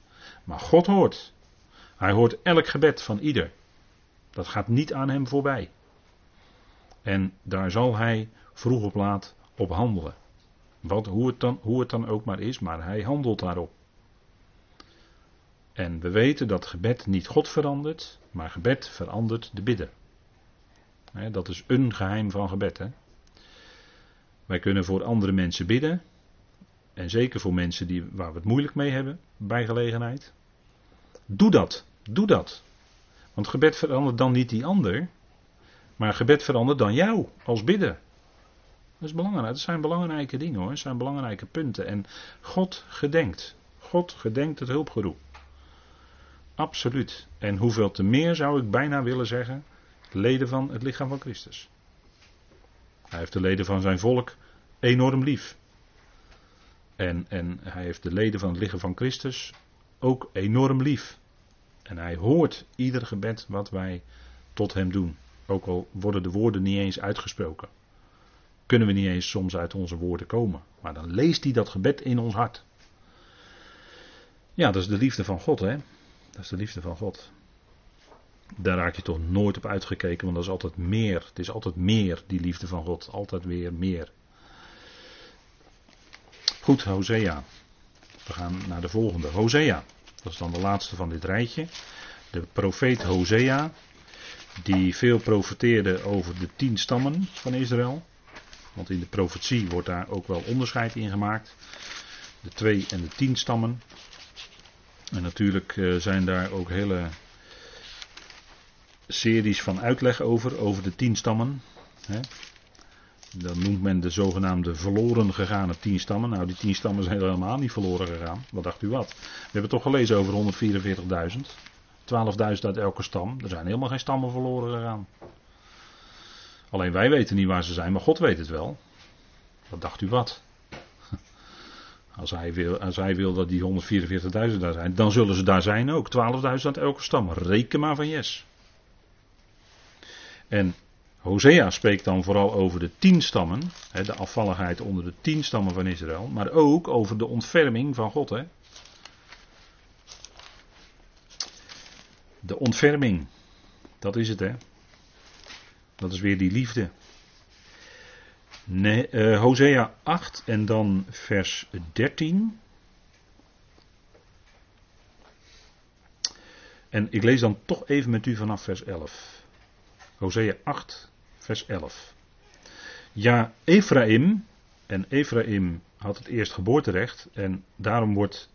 Maar God hoort. Hij hoort elk gebed van ieder. Dat gaat niet aan hem voorbij. En daar zal hij vroeg of laat op handelen. Wat, hoe, het dan, hoe het dan ook maar is, maar hij handelt daarop. En we weten dat gebed niet God verandert, maar gebed verandert de bidder. dat is een geheim van gebed. Hè? Wij kunnen voor andere mensen bidden. En zeker voor mensen die, waar we het moeilijk mee hebben, bij gelegenheid. Doe dat. Doe dat. Want gebed verandert dan niet die ander. Maar gebed verandert dan jou als bidder. Dat is belangrijk. Dat zijn belangrijke dingen hoor. Dat zijn belangrijke punten. En God gedenkt. God gedenkt het hulpgeroep. Absoluut. En hoeveel te meer zou ik bijna willen zeggen, leden van het lichaam van Christus. Hij heeft de leden van zijn volk enorm lief. En, en hij heeft de leden van het lichaam van Christus ook enorm lief. En hij hoort ieder gebed wat wij tot hem doen. Ook al worden de woorden niet eens uitgesproken. Kunnen we niet eens soms uit onze woorden komen. Maar dan leest hij dat gebed in ons hart. Ja, dat is de liefde van God, hè. Dat is de liefde van God. Daar raak je toch nooit op uitgekeken, want dat is altijd meer. Het is altijd meer, die liefde van God. Altijd weer meer. Goed, Hosea. We gaan naar de volgende. Hosea. Dat is dan de laatste van dit rijtje. De profeet Hosea. Die veel profeteerde over de tien stammen van Israël. Want in de profetie wordt daar ook wel onderscheid in gemaakt. De twee en de tien stammen. En natuurlijk eh, zijn daar ook hele series van uitleg over, over de tien stammen. Dan noemt men de zogenaamde verloren gegane tien stammen. Nou, die tien stammen zijn helemaal niet verloren gegaan. Wat dacht u wat? We hebben toch gelezen over 144.000. 12.000 uit elke stam. Er zijn helemaal geen stammen verloren gegaan. Alleen wij weten niet waar ze zijn, maar God weet het wel. Wat dacht u wat? Als hij wil, als hij wil dat die 144.000 daar zijn, dan zullen ze daar zijn ook. 12.000 uit elke stam. Reken maar van yes. En Hosea spreekt dan vooral over de tien stammen, de afvalligheid onder de tien stammen van Israël, maar ook over de ontferming van God. Hè. De ontferming, dat is het hè. Dat is weer die liefde. Nee, uh, Hosea 8 en dan vers 13. En ik lees dan toch even met u vanaf vers 11. Hosea 8, vers 11. Ja, Ephraim, en Ephraim had het eerst geboorterecht en daarom wordt,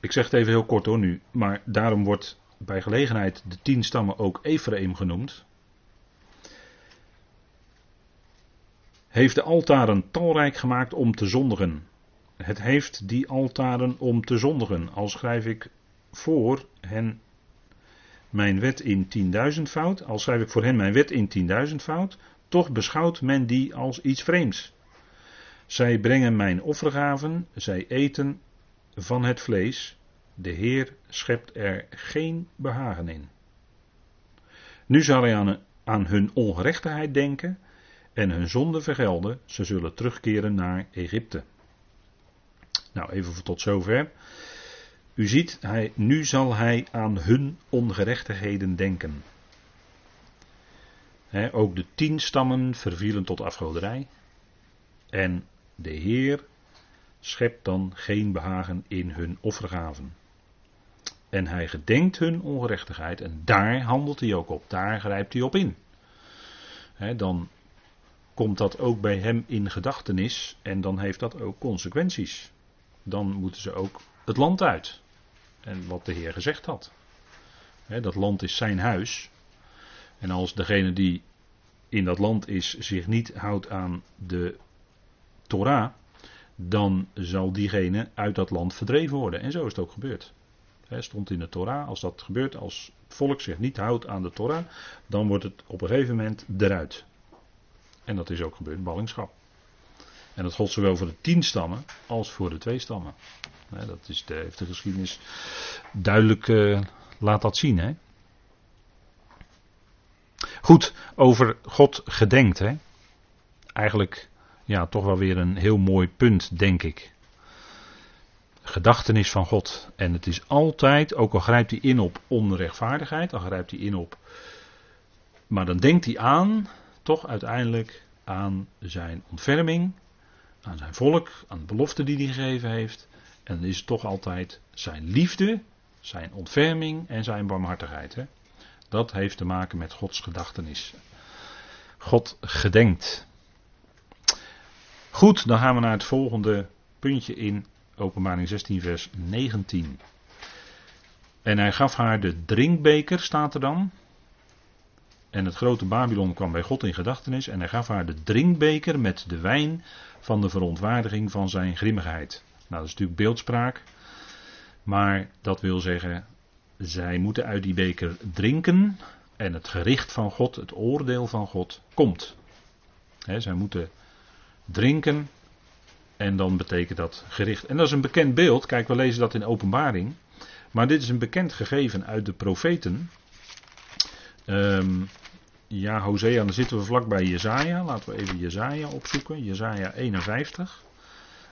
ik zeg het even heel kort hoor nu, maar daarom wordt bij gelegenheid de tien stammen ook Ephraim genoemd. Heeft de altaren talrijk gemaakt om te zondigen. Het heeft die altaren om te zondigen. Al schrijf ik voor hen mijn wet in 10.000 fout, al schrijf ik voor hen mijn wet in 10.000 fout, toch beschouwt men die als iets vreemds. Zij brengen mijn offergaven, zij eten van het vlees. De Heer schept er geen behagen in. Nu zal hij aan, aan hun ongerechtigheid denken en hun zonde vergelden. Ze zullen terugkeren naar Egypte. Nou, even tot zover. U ziet, hij, nu zal hij aan hun ongerechtigheden denken. ook de tien stammen vervielen tot afgoderij. En de Heer schept dan geen behagen in hun offergaven. En hij gedenkt hun ongerechtigheid en daar handelt hij ook op, daar grijpt hij op in. dan komt dat ook bij hem in gedachtenis en dan heeft dat ook consequenties. Dan moeten ze ook het land uit. En wat de Heer gezegd had. dat land is zijn huis. En als degene die in dat land is zich niet houdt aan de Torah, dan zal diegene uit dat land verdreven worden. En zo is het ook gebeurd. He, stond in de Torah, als dat gebeurt, als het volk zich niet houdt aan de Torah, dan wordt het op een gegeven moment eruit. En dat is ook gebeurd, ballingschap. En dat gold zowel voor de tien stammen als voor de twee stammen. Dat is de, heeft de geschiedenis duidelijk uh, laat dat zien. Hè? Goed, over God gedenkt. Hè? Eigenlijk ja, toch wel weer een heel mooi punt, denk ik. Gedachtenis van God. En het is altijd, ook al grijpt hij in op onrechtvaardigheid, al grijpt hij in op. Maar dan denkt hij aan, toch uiteindelijk, aan zijn ontferming, aan zijn volk, aan de belofte die hij gegeven heeft. En dan is het toch altijd zijn liefde, zijn ontferming en zijn barmhartigheid. Hè? Dat heeft te maken met Gods gedachtenis. God gedenkt. Goed, dan gaan we naar het volgende puntje in Openbaring 16, vers 19. En hij gaf haar de drinkbeker, staat er dan. En het grote Babylon kwam bij God in gedachtenis. En hij gaf haar de drinkbeker met de wijn van de verontwaardiging van zijn grimmigheid. Nou, dat is natuurlijk beeldspraak. Maar dat wil zeggen, zij moeten uit die beker drinken. En het gericht van God, het oordeel van God, komt. He, zij moeten drinken. En dan betekent dat gericht. En dat is een bekend beeld. Kijk, we lezen dat in openbaring. Maar dit is een bekend gegeven uit de profeten. Um, ja, Hosea, dan zitten we vlakbij Jezaja. Laten we even Jezaja opzoeken. Jezaja 51.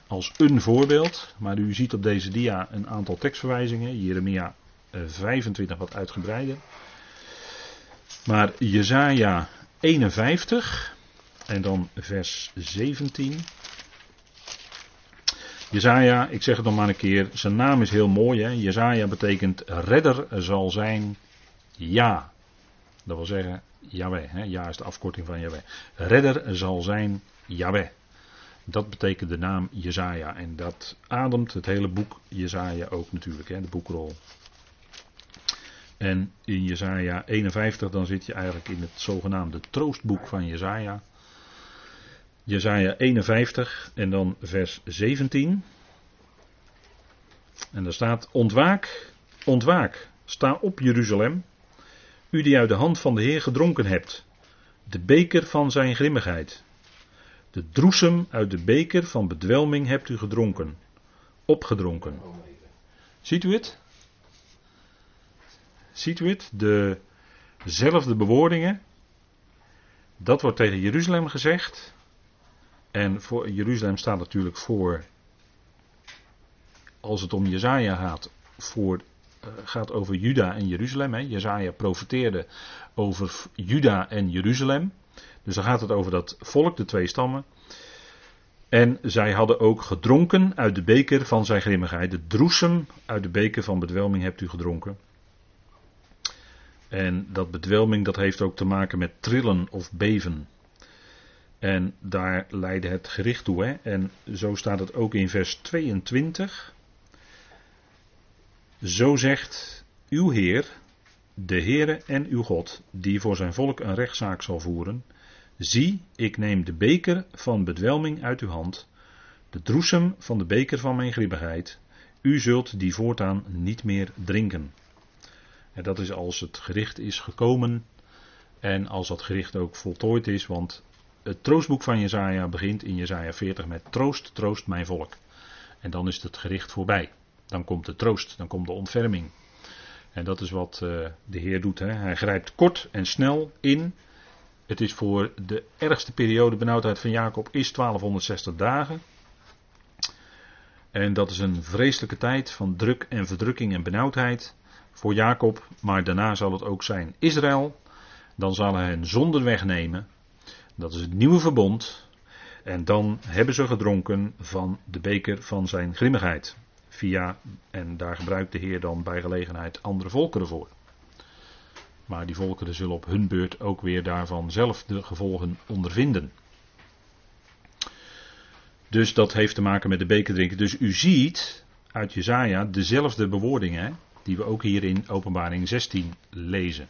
Als een voorbeeld. Maar u ziet op deze dia een aantal tekstverwijzingen. Jeremia 25 wat uitgebreider. Maar Jezaja 51. En dan vers 17. Jezaja, ik zeg het nog maar een keer, zijn naam is heel mooi. Hè? Betekent redder zal zijn ja. Dat wil zeggen Yahweh. Hè? Ja is de afkorting van Yahweh. Redder zal zijn Yahweh. Dat betekent de naam Jezaja. En dat ademt het hele boek Jezaja ook natuurlijk, hè? de boekrol. En in Jezaja 51 dan zit je eigenlijk in het zogenaamde troostboek van Jezaja. Jezaja 51 en dan vers 17. En daar staat: Ontwaak, ontwaak, sta op Jeruzalem, u die uit de hand van de Heer gedronken hebt, de beker van zijn grimmigheid. De droesem uit de beker van bedwelming hebt u gedronken, opgedronken. Ziet u het? Ziet u het? Dezelfde bewoordingen. Dat wordt tegen Jeruzalem gezegd. En voor Jeruzalem staat natuurlijk voor, als het om Jezaja gaat, voor, uh, gaat over Juda en Jeruzalem. Hè. Jezaja profeteerde over Juda en Jeruzalem. Dus dan gaat het over dat volk, de twee stammen. En zij hadden ook gedronken uit de beker van zijn grimmigheid. De droesem uit de beker van bedwelming hebt u gedronken. En dat bedwelming dat heeft ook te maken met trillen of beven. En daar leidde het gericht toe. Hè? En zo staat het ook in vers 22. Zo zegt uw Heer, de Heere en uw God, die voor zijn volk een rechtszaak zal voeren. Zie, ik neem de beker van bedwelming uit uw hand, de droesem van de beker van mijn grimmigheid. U zult die voortaan niet meer drinken. En dat is als het gericht is gekomen en als dat gericht ook voltooid is, want het troostboek van Jezaja begint in Jezaja 40 met troost, troost mijn volk. En dan is het gericht voorbij. Dan komt de troost, dan komt de ontferming. En dat is wat uh, de Heer doet. Hè. Hij grijpt kort en snel in. Het is voor de ergste periode benauwdheid van Jacob is 1260 dagen. En dat is een vreselijke tijd van druk en verdrukking en benauwdheid voor Jacob, maar daarna zal het ook zijn Israël. Dan zal hij hen zonder wegnemen. Dat is het nieuwe verbond. En dan hebben ze gedronken van de beker van zijn grimmigheid. Via, en daar gebruikt de Heer dan bij gelegenheid andere volkeren voor. Maar die volkeren zullen op hun beurt ook weer daarvan zelf de gevolgen ondervinden. Dus dat heeft te maken met de beker drinken. Dus u ziet uit Jezaja dezelfde bewoordingen die we ook hier in Openbaring 16 lezen.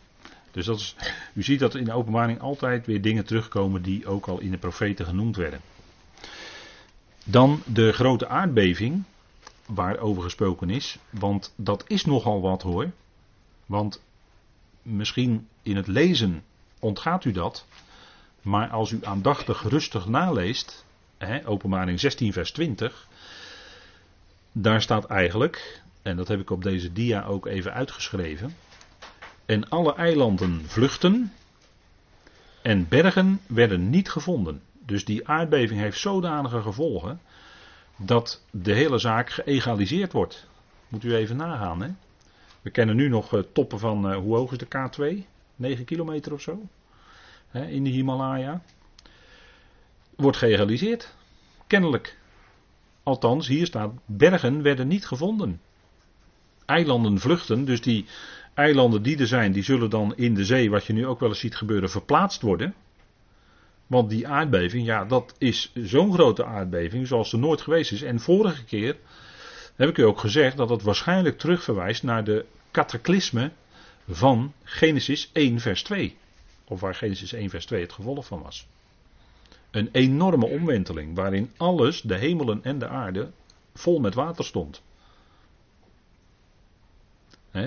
Dus dat is, u ziet dat in de Openbaring altijd weer dingen terugkomen die ook al in de profeten genoemd werden. Dan de grote aardbeving, waarover gesproken is, want dat is nogal wat hoor. Want misschien in het lezen ontgaat u dat, maar als u aandachtig rustig naleest, hè, Openbaring 16 vers 20, daar staat eigenlijk, en dat heb ik op deze dia ook even uitgeschreven. En alle eilanden vluchten en bergen werden niet gevonden. Dus die aardbeving heeft zodanige gevolgen dat de hele zaak geëgaliseerd wordt. Moet u even nagaan. Hè? We kennen nu nog uh, toppen van, uh, hoe hoog is de K2? 9 kilometer of zo? Hè, in de Himalaya. Wordt geëgaliseerd. Kennelijk. Althans, hier staat, bergen werden niet gevonden eilanden vluchten. Dus die eilanden die er zijn, die zullen dan in de zee, wat je nu ook wel eens ziet gebeuren, verplaatst worden. Want die aardbeving, ja, dat is zo'n grote aardbeving zoals er nooit geweest is. En vorige keer heb ik u ook gezegd dat het waarschijnlijk terugverwijst naar de cataclysme van Genesis 1 vers 2. Of waar Genesis 1 vers 2 het gevolg van was. Een enorme omwenteling waarin alles, de hemelen en de aarde, vol met water stond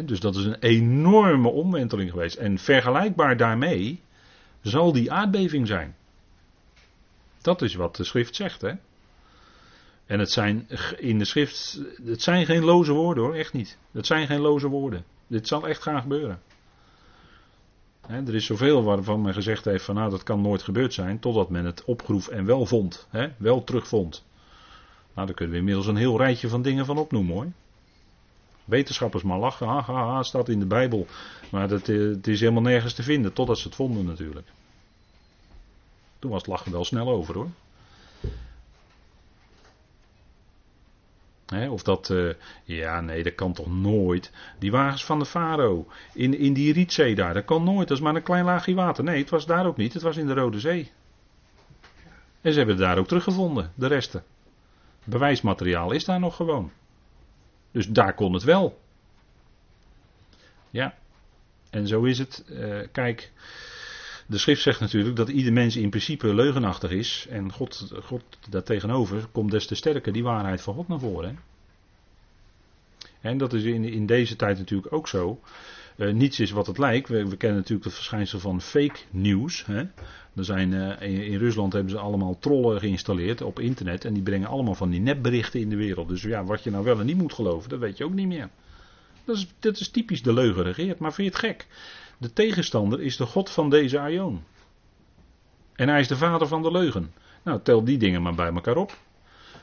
dus dat is een enorme omwenteling geweest. En vergelijkbaar daarmee zal die aardbeving zijn. Dat is wat de schrift zegt. Hè? En het zijn in de schrift, het zijn geen loze woorden hoor, echt niet. Het zijn geen loze woorden. Dit zal echt gaan gebeuren. er is zoveel waarvan men gezegd heeft van nou dat kan nooit gebeurd zijn, totdat men het opgroef en wel vond, wel terugvond. Nou, daar kunnen we inmiddels een heel rijtje van dingen van opnoemen hoor. Wetenschappers maar lachen, ha, ha, ha, staat in de Bijbel. Maar dat, eh, het is helemaal nergens te vinden, totdat ze het vonden natuurlijk. Toen was het lachen wel snel over hoor. Of dat, uh, ja nee, dat kan toch nooit. Die wagens van de Faro in, in die Rietzee daar, dat kan nooit. Dat is maar een klein laagje water. Nee, het was daar ook niet, het was in de Rode Zee. En ze hebben daar ook teruggevonden, de resten. Bewijsmateriaal is daar nog gewoon. Dus daar kon het wel. Ja, en zo is het. Uh, kijk, de schrift zegt natuurlijk dat ieder mens in principe leugenachtig is. En God, God daartegenover komt des te sterker die waarheid van God naar voren. En dat is in, in deze tijd natuurlijk ook zo. Uh, niets is wat het lijkt. We, we, kennen natuurlijk het verschijnsel van fake. Hè. Er zijn, uh, in, Rusland hebben ze allemaal trollen geïnstalleerd op internet. En die brengen allemaal van die nepberichten in de wereld. Dus ja, wat je nou wel en niet moet geloven, dat weet je ook niet meer. Dat is, is typisch de leugen regeert. Maar vind je het gek? De tegenstander is de God van deze aion. En hij is de vader van de leugen. Nou, tel die dingen maar bij elkaar op.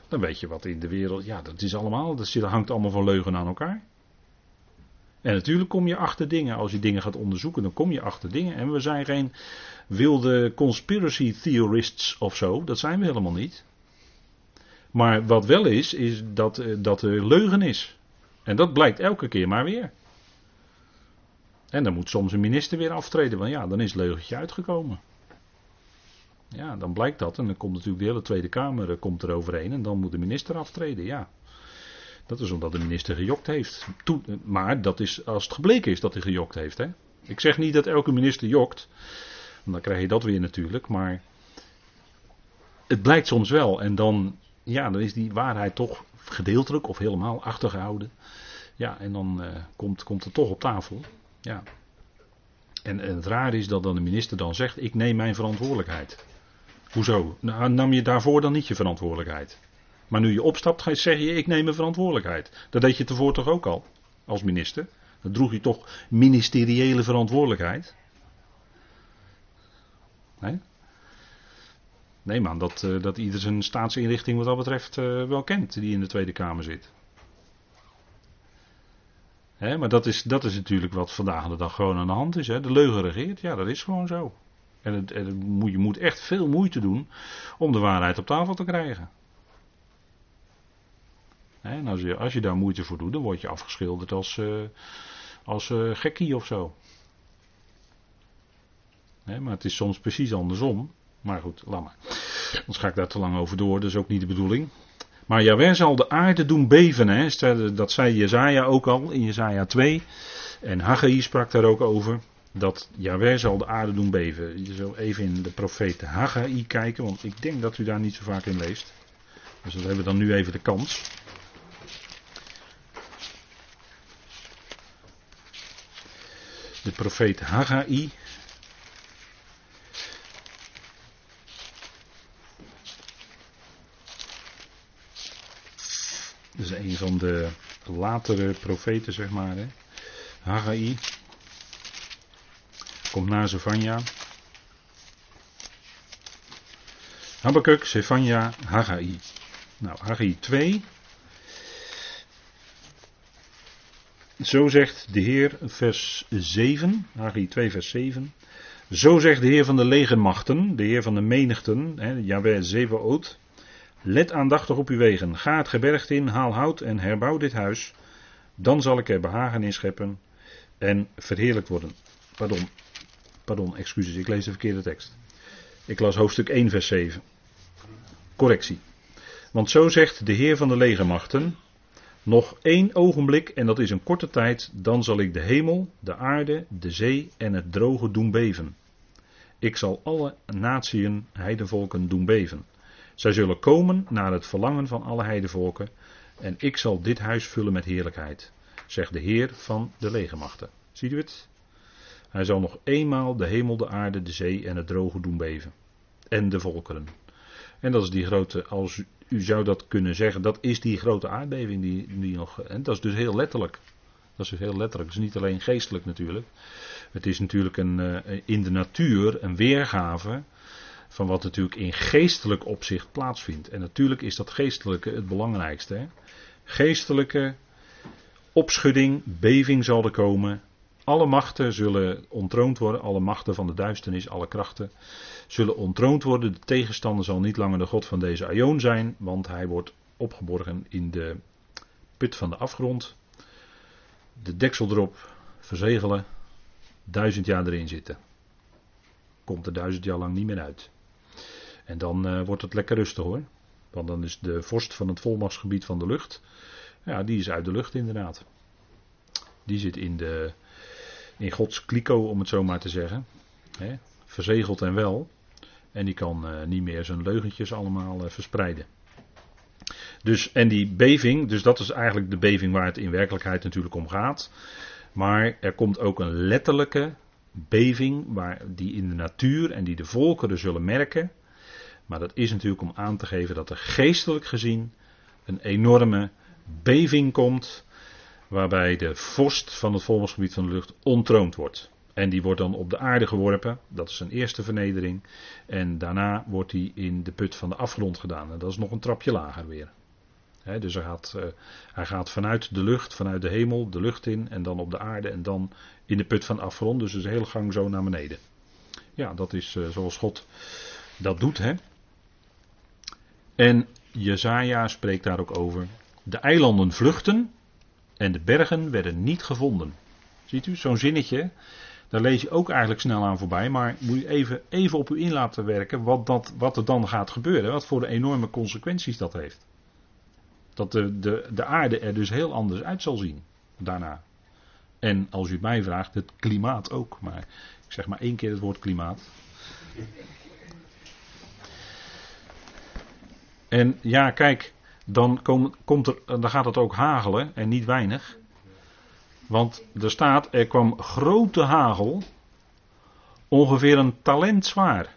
Dan weet je wat in de wereld. Ja, dat is allemaal. Dat hangt allemaal van leugen aan elkaar. En natuurlijk kom je achter dingen. Als je dingen gaat onderzoeken, dan kom je achter dingen. En we zijn geen wilde conspiracy theorists of zo. Dat zijn we helemaal niet. Maar wat wel is, is dat, eh, dat er leugen is. En dat blijkt elke keer maar weer. En dan moet soms een minister weer aftreden, want ja, dan is het leugentje uitgekomen. Ja, dan blijkt dat. En dan komt natuurlijk de hele Tweede Kamer eh, komt er overheen. En dan moet de minister aftreden, ja. Dat is omdat de minister gejokt heeft. maar dat is als het gebleken is dat hij gejokt heeft. Hè? Ik zeg niet dat elke minister jokt. Dan krijg je dat weer natuurlijk. Maar het blijkt soms wel. En dan, ja, dan is die waarheid toch gedeeltelijk of helemaal achtergehouden. Ja, en dan uh, komt, komt het toch op tafel. Ja. En, het raar is dat dan de minister dan zegt: Ik neem mijn verantwoordelijkheid. Hoezo? Nou, nam je daarvoor dan niet je verantwoordelijkheid? Maar nu je opstapt, zeg je: Ik neem mijn verantwoordelijkheid. Dat deed je tevoren toch ook al, als minister? Dan droeg je toch ministeriële verantwoordelijkheid? Nee? Nee, man, dat, uh, dat ieder zijn staatsinrichting wat dat betreft uh, wel kent, die in de Tweede Kamer zit. Maar dat is, dat is natuurlijk wat vandaag de dag gewoon aan de hand is. De leugen regeert, ja, dat is gewoon zo. En, het, je moet echt veel moeite doen om de waarheid op tafel te krijgen. En als je, als je daar moeite voor doet, dan word je afgeschilderd als, uh, als uh, gekkie of zo. Maar het is soms precies andersom. Maar goed, laat maar. Anders ga ik daar te lang over door, dat is ook niet de bedoeling. Maar Jawel zal de aarde doen beven. Hè? Dat zei Jezaja ook al in Jezaja 2. En Haggai sprak daar ook over. Dat Jawel zal de aarde doen beven. Je zal even in de profeet Haggai kijken. Want ik denk dat u daar niet zo vaak in leest. Dus dat hebben we dan nu even de kans. De profeet Haggai. Van de latere profeten, zeg maar. Hè. Haggai. Komt na Zevania. Habakkuk, Zevania, Haggai. Nou, Haggai 2. Zo zegt de Heer, vers 7. Haggai 2, vers 7. Zo zegt de Heer van de legermachten, de Heer van de menigten, Jaweh Zevaot. Let aandachtig op uw wegen. Ga het gebergte in, haal hout en herbouw dit huis. Dan zal ik er behagen in scheppen en verheerlijk worden. Pardon, pardon, excuses, ik lees de verkeerde tekst. Ik las hoofdstuk 1, vers 7. Correctie. Want zo zegt de Heer van de legermachten: Nog één ogenblik, en dat is een korte tijd, dan zal ik de hemel, de aarde, de zee en het droge doen beven. Ik zal alle natieën, heidenvolken doen beven. Zij zullen komen naar het verlangen van alle heidevolken. En ik zal dit huis vullen met heerlijkheid, zegt de Heer van de legermachten. Ziet u het? Hij zal nog eenmaal de hemel, de aarde, de zee en het droge doen beven. En de volkeren. En dat is die grote, als u zou dat kunnen zeggen, dat is die grote aardbeving die, die nog. En dat is dus heel letterlijk. Dat is dus heel letterlijk. Het is niet alleen geestelijk natuurlijk. Het is natuurlijk een, eh, in de natuur een weergave van wat natuurlijk in geestelijk opzicht plaatsvindt. En natuurlijk is dat geestelijke het belangrijkste. Hè? Geestelijke opschudding, beving zal er komen. Alle machten zullen ontroond worden, alle machten van de duisternis, alle krachten zullen ontroond worden. De tegenstander zal niet langer de God van deze Aion zijn, want hij wordt opgeborgen in de put van de afgrond. De deksel erop, verzegelen, duizend jaar erin zitten. Komt er duizend jaar lang niet meer uit. En dan uh, wordt het lekker rustig hoor. Want dan is de vorst van het volmachtsgebied van de lucht. Ja, die is uit de lucht inderdaad. Die zit in, de, in Gods kliko, om het zo maar te zeggen. He, verzegeld en wel. En die kan uh, niet meer zijn leugentjes allemaal uh, verspreiden. Dus, en die beving, dus dat is eigenlijk de beving waar het in werkelijkheid natuurlijk om gaat. Maar er komt ook een letterlijke beving waar die in de natuur en die de volkeren zullen merken. Maar dat is natuurlijk om aan te geven dat er geestelijk gezien een enorme beving komt. Waarbij de vorst van het volksgebied van de lucht ontroond wordt. En die wordt dan op de aarde geworpen. Dat is een eerste vernedering. En daarna wordt hij in de put van de afgrond gedaan. En dat is nog een trapje lager weer. dus hij gaat, uh, hij gaat vanuit de lucht, vanuit de hemel, de lucht in. En dan op de aarde. En dan in de put van de afgrond. Dus een hele gang zo naar beneden. Ja, dat is uh, zoals God dat doet. Hè? En Jezaja spreekt daar ook over. De eilanden vluchten en de bergen werden niet gevonden. Ziet u, zo'n zinnetje, daar lees je ook eigenlijk snel aan voorbij, maar moet je even, even op u in laten werken wat, dat, wat er dan gaat gebeuren, wat voor de enorme consequenties dat heeft. Dat de, de, de aarde er dus heel anders uit zal zien daarna. En als u mij vraagt, het klimaat ook. Maar ik zeg maar één keer het woord klimaat. En ja, kijk, dan, kom, komt er, dan gaat het ook hagelen en niet weinig. Want er staat, er kwam grote hagel, ongeveer een talent zwaar.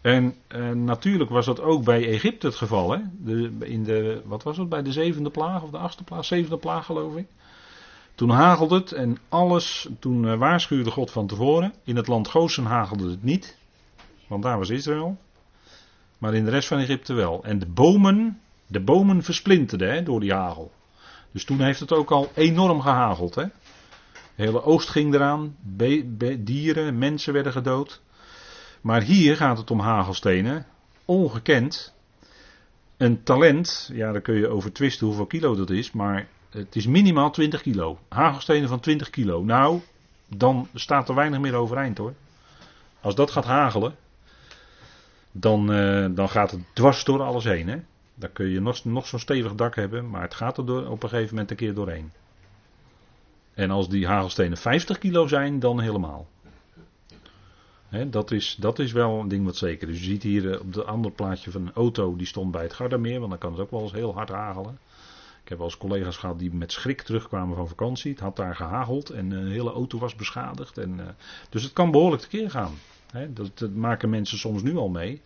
En eh, natuurlijk was dat ook bij Egypte het geval. Hè? In de, wat was het, bij de zevende plaag of de achtste plaag? Zevende plaag geloof ik. Toen hagelde het en alles, toen uh, waarschuwde God van tevoren. In het land Gozen hagelde het niet, want daar was Israël. Maar in de rest van Egypte wel. En de bomen, de bomen versplinterden hè, door die hagel. Dus toen heeft het ook al enorm gehageld. Hè? De hele oost ging eraan, dieren, mensen werden gedood. Maar hier gaat het om hagelstenen, ongekend. Een talent, ja daar kun je over twisten hoeveel kilo dat is, maar het is minimaal 20 kilo. Hagelstenen van 20 kilo. Nou, dan staat er weinig meer overeind hoor. Als dat gaat hagelen, dan, uh, dan gaat het dwars door alles heen. Hè? Dan kun je nog, nog zo'n stevig dak hebben, maar het gaat er door, op een gegeven moment een keer doorheen. En als die hagelstenen 50 kilo zijn, dan helemaal. dat, is, dat is wel een ding wat zeker is. Je ziet hier eh, op het andere plaatje van een auto, die stond bij het Gardameer, want dan kan het ook wel eens heel hard hagelen. Ik heb wel eens collega's gehad die met schrik terugkwamen van vakantie. Het had daar gehageld en een hele auto was beschadigd. En, uh, dus het kan behoorlijk tekeer gaan. Dat, dat, maken mensen soms nu al mee.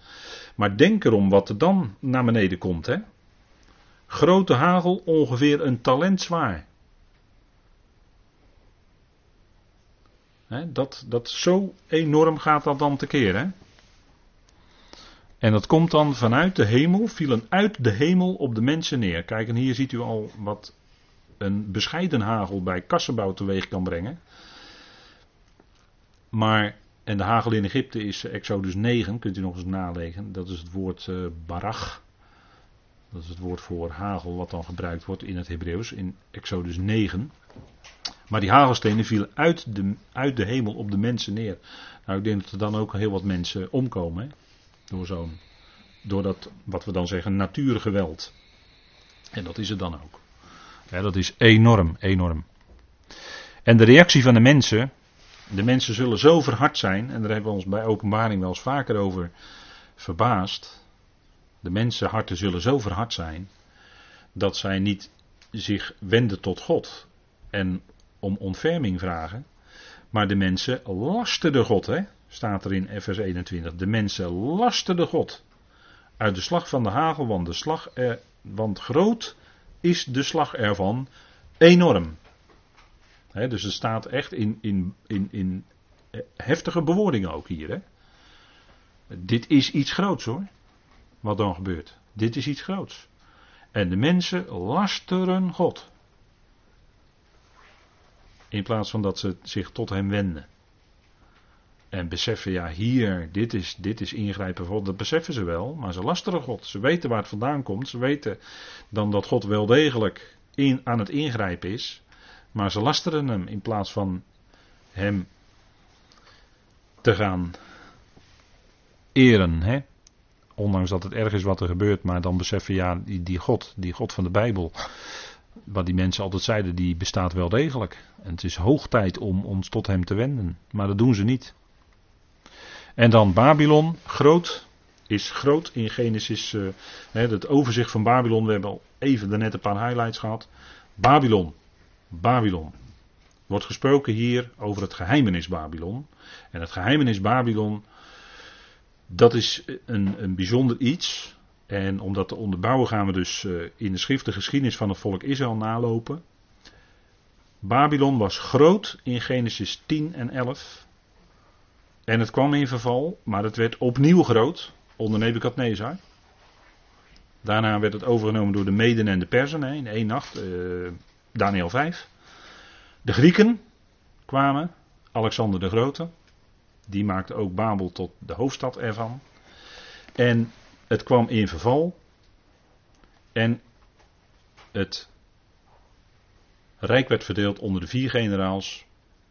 Maar denk erom wat er dan naar beneden komt. Grote hagel, ongeveer een talent zwaar. dat, dat zo enorm gaat dat dan tekeer. Hè? En dat komt dan vanuit de hemel, vielen uit de hemel op de mensen neer. Kijk, en hier ziet u al wat een bescheiden hagel bij kassenbouw teweeg kan brengen. Maar, en de hagel in Egypte is Exodus 9, kunt u nog eens nalezen. Dat is het woord uh, barach. Dat is het woord voor hagel wat dan gebruikt wordt in het Hebreeuws in Exodus 9. Maar die hagelstenen vielen uit de, uit de hemel op de mensen neer. Nou, ik denk dat er dan ook heel wat mensen omkomen. Hè? Door zo'n, door dat, wat we dan zeggen, natuurgeweld. En dat is het dan ook. Ja, dat is enorm, enorm. En de reactie van de mensen, de mensen zullen zo verhard zijn, en daar hebben we ons bij openbaring wel eens vaker over verbaasd. De mensenharten zullen zo verhard zijn, dat zij niet zich wenden tot God en om ontferming vragen, maar de mensen lasterden God, hè? staat er in vers 21. De mensen lasterden God uit de slag van de hagel, want, de slag er, want groot is de slag ervan enorm. Dus het staat echt in, in, in, in heftige bewoordingen ook hier. Dit is iets groots hoor, wat dan gebeurt. Dit is iets groots. En de mensen lasteren God. In plaats van dat ze zich tot hem wenden. En beseffen, ja, hier, dit is, dit is ingrijpen. Dat beseffen ze wel, maar ze lasteren God. Ze weten waar het vandaan komt. Ze weten dan dat God wel degelijk in, aan het ingrijpen is. Maar ze lasteren hem in plaats van hem te gaan eren. Hè? Ondanks dat het erg is wat er gebeurt, maar dan beseffen, ja, die, die God, die God van de Bijbel, wat die mensen altijd zeiden, die bestaat wel degelijk. En het is hoog tijd om ons tot hem te wenden. Maar dat doen ze niet. En dan Babylon, groot, is groot in Genesis. Uh, het overzicht van Babylon, we hebben al even daarnet een paar highlights gehad. Babylon, Babylon. Wordt gesproken hier over het geheimenis Babylon. En het geheimenis Babylon, dat is een, een bijzonder iets. En om dat te onderbouwen gaan we dus uh, in de schrift de geschiedenis van het volk Israël nalopen. Babylon was groot in Genesis 10 en 11. En het kwam in verval, maar het werd opnieuw groot onder Nebukadnezar. Daarna werd het overgenomen door de Meden en de Persen hè, in één nacht, uh, Daniel 5. De Grieken kwamen, Alexander de Grote, die maakte ook Babel tot de hoofdstad ervan. En het kwam in verval. En het rijk werd verdeeld onder de vier generaals.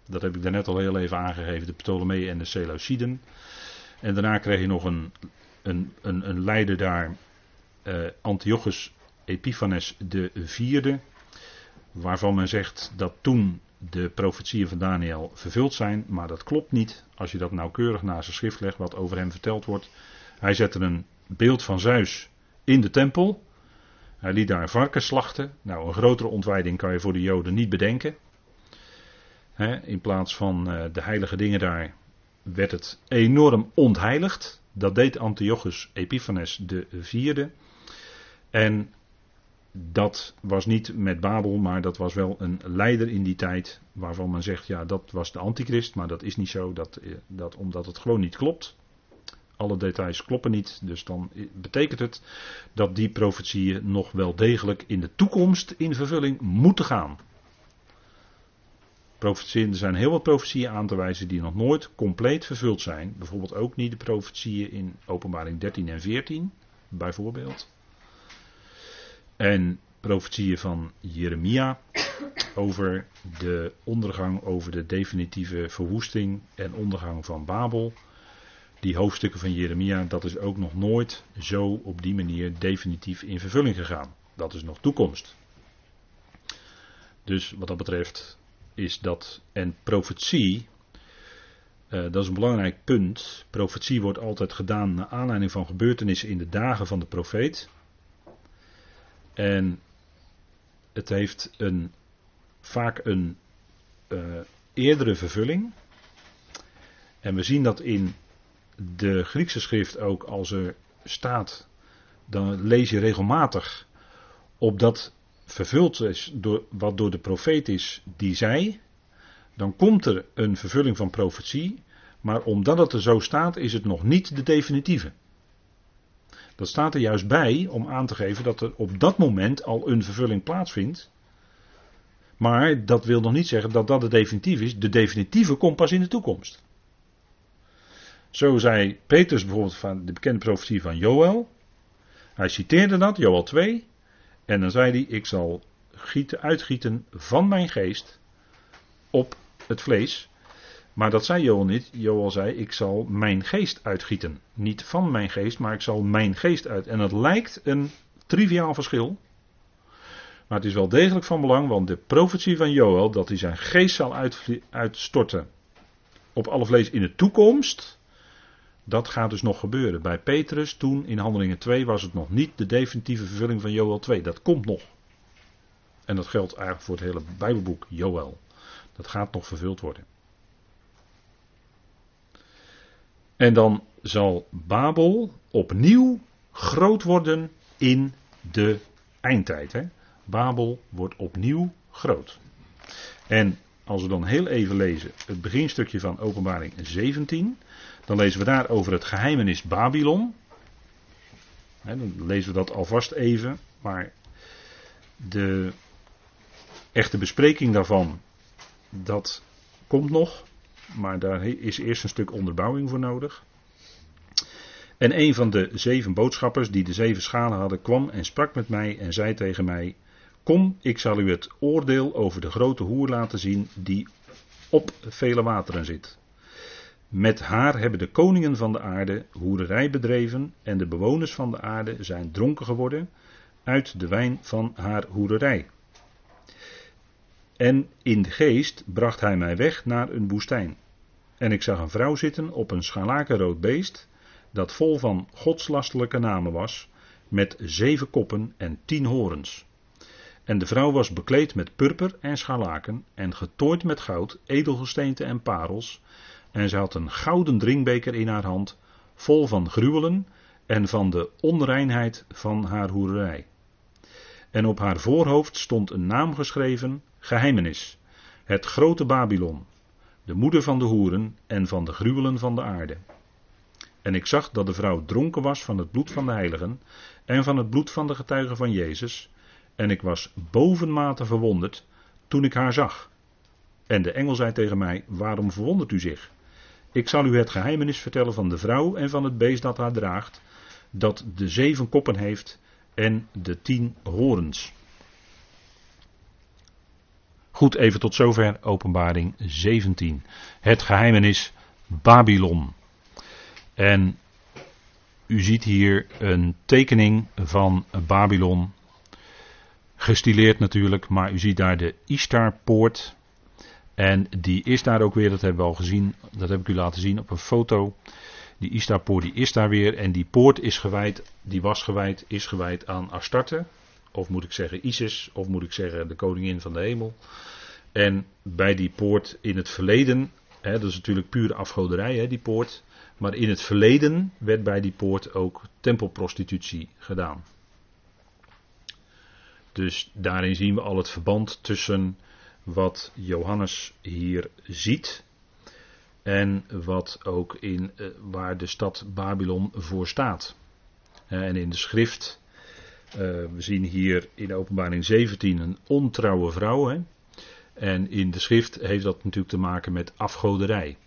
Dat heb ik daarnet al heel even aangegeven, de Ptolemeeën en de Seleuciden. En daarna kreeg je nog een, een, een, een leider daar, uh, Antiochus Epiphanes de vierde. Waarvan men zegt dat toen de profetieën van Daniel vervuld zijn. Maar dat klopt niet als je dat nauwkeurig naast de schrift legt wat over hem verteld wordt. Hij zette een beeld van Zeus in de tempel. Hij liet daar varken slachten. Nou, een grotere ontwijding kan je voor de Joden niet bedenken. in plaats van uh, de heilige dingen daar werd het enorm ontheiligd. Dat deed Antiochus Epiphanes de vierde. En dat was niet met Babel, maar dat was wel een leider in die tijd. Waarvan men zegt, ja, dat was de antichrist. Maar dat is niet zo, dat, eh, dat, omdat het gewoon niet klopt. Alle details kloppen niet. Dus dan betekent het dat die profetieën nog wel degelijk in de toekomst in vervulling moeten gaan. Er zijn heel wat profetieën aan te wijzen die nog nooit compleet vervuld zijn. Bijvoorbeeld ook niet de profetieën in Openbaring 13 en 14, bijvoorbeeld. En profetieën van Jeremia over de ondergang, over de definitieve verwoesting en ondergang van Babel. Die hoofdstukken van Jeremia, dat is ook nog nooit zo op die manier definitief in vervulling gegaan. Dat is nog toekomst. Dus wat dat betreft is dat. En profetie, uh, dat is een belangrijk punt. Profetie wordt altijd gedaan naar aanleiding van gebeurtenissen in de dagen van de profeet. En het heeft een, vaak een uh, eerdere vervulling. En we zien dat in de Griekse schrift ook als er staat, dan lees je regelmatig op dat vervuld is door wat door de profeet is die zei, dan komt er een vervulling van profetie, maar omdat het er zo staat is het nog niet de definitieve. Dat staat er juist bij om aan te geven dat er op dat moment al een vervulling plaatsvindt. Maar dat wil nog niet zeggen dat dat de definitief is. De definitieve komt pas in de toekomst. Zo zei Petrus bijvoorbeeld van de bekende profetie van Joël. Hij citeerde dat, Joël 2. En dan zei hij: Ik zal gieten, uitgieten van mijn geest op het vlees. Maar dat zei Joel niet. Joel zei: Ik zal mijn geest uitgieten. Niet van mijn geest, maar ik zal mijn geest uit. En dat lijkt een triviaal verschil. Maar het is wel degelijk van belang, want de profetie van Joel, dat hij zijn geest zal uitstorten op alle vlees in de toekomst, dat gaat dus nog gebeuren. Bij Petrus, toen in Handelingen 2, was het nog niet de definitieve vervulling van Joel 2. Dat komt nog. En dat geldt eigenlijk voor het hele Bijbelboek Joel. Dat gaat nog vervuld worden. En dan zal Babel opnieuw groot worden in de eindtijd. Hè? Babel wordt opnieuw groot. En als we dan heel even lezen het beginstukje van Openbaring 17, dan lezen we daar over het geheimenis Babylon. dan lezen we dat alvast even, maar de echte bespreking daarvan, dat komt nog. Maar daar is eerst een stuk onderbouwing voor nodig. En een van de zeven boodschappers die de zeven schalen hadden kwam en sprak met mij en zei tegen mij: Kom, ik zal u het oordeel over de grote hoer laten zien die op vele wateren zit. Met haar hebben de koningen van de aarde hoererij bedreven en de bewoners van de aarde zijn dronken geworden uit de wijn van haar hoererij. En in de geest bracht hij mij weg naar een woestijn. En ik zag een vrouw zitten op een scharlakenrood beest, dat vol van godslastelijke namen was, met zeven koppen en tien horens. En de vrouw was bekleed met purper en scharlaken en getooid met goud, edelgesteenten en parels. En ze had een gouden drinkbeker in haar hand, vol van gruwelen en van de onreinheid van haar hoererij. En op haar voorhoofd stond een naam geschreven, geheimenis, het grote Babylon, de moeder van de hoeren en van de gruwelen van de aarde. En ik zag dat de vrouw dronken was van het bloed van de heiligen en van het bloed van de getuigen van Jezus, en ik was bovenmate verwonderd toen ik haar zag. En de engel zei tegen mij: Waarom verwondert u zich? Ik zal u het geheimenis vertellen van de vrouw en van het beest dat haar draagt, dat de zeven koppen heeft en de tien horens. Goed, even tot zover openbaring 17. Het geheimenis Babylon. En u ziet hier een tekening van Babylon. Gestileerd natuurlijk, maar u ziet daar de Istarpoort. En die is daar ook weer, dat hebben we al gezien, dat heb ik u laten zien op een foto. Die Istarpoort die is daar weer en die poort is gewijd, die was gewijd, is gewijd aan Astarte. Of moet ik zeggen Isis, of moet ik zeggen de koningin van de hemel. En bij die poort in het verleden, hè, dat is natuurlijk pure afgoderij, hè, die poort. Maar in het verleden werd bij die poort ook tempelprostitutie gedaan. Dus daarin zien we al het verband tussen wat Johannes hier ziet en wat ook in uh, waar de stad Babylon voor staat. En in de schrift, eh, we zien hier in openbaring 17 een ontrouwe vrouw. Hè? En in de schrift heeft dat natuurlijk te maken met afgoderij.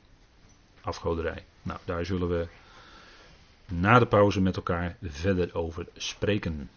Afgoderij. Nou, daar zullen we na de pauze met elkaar verder over spreken.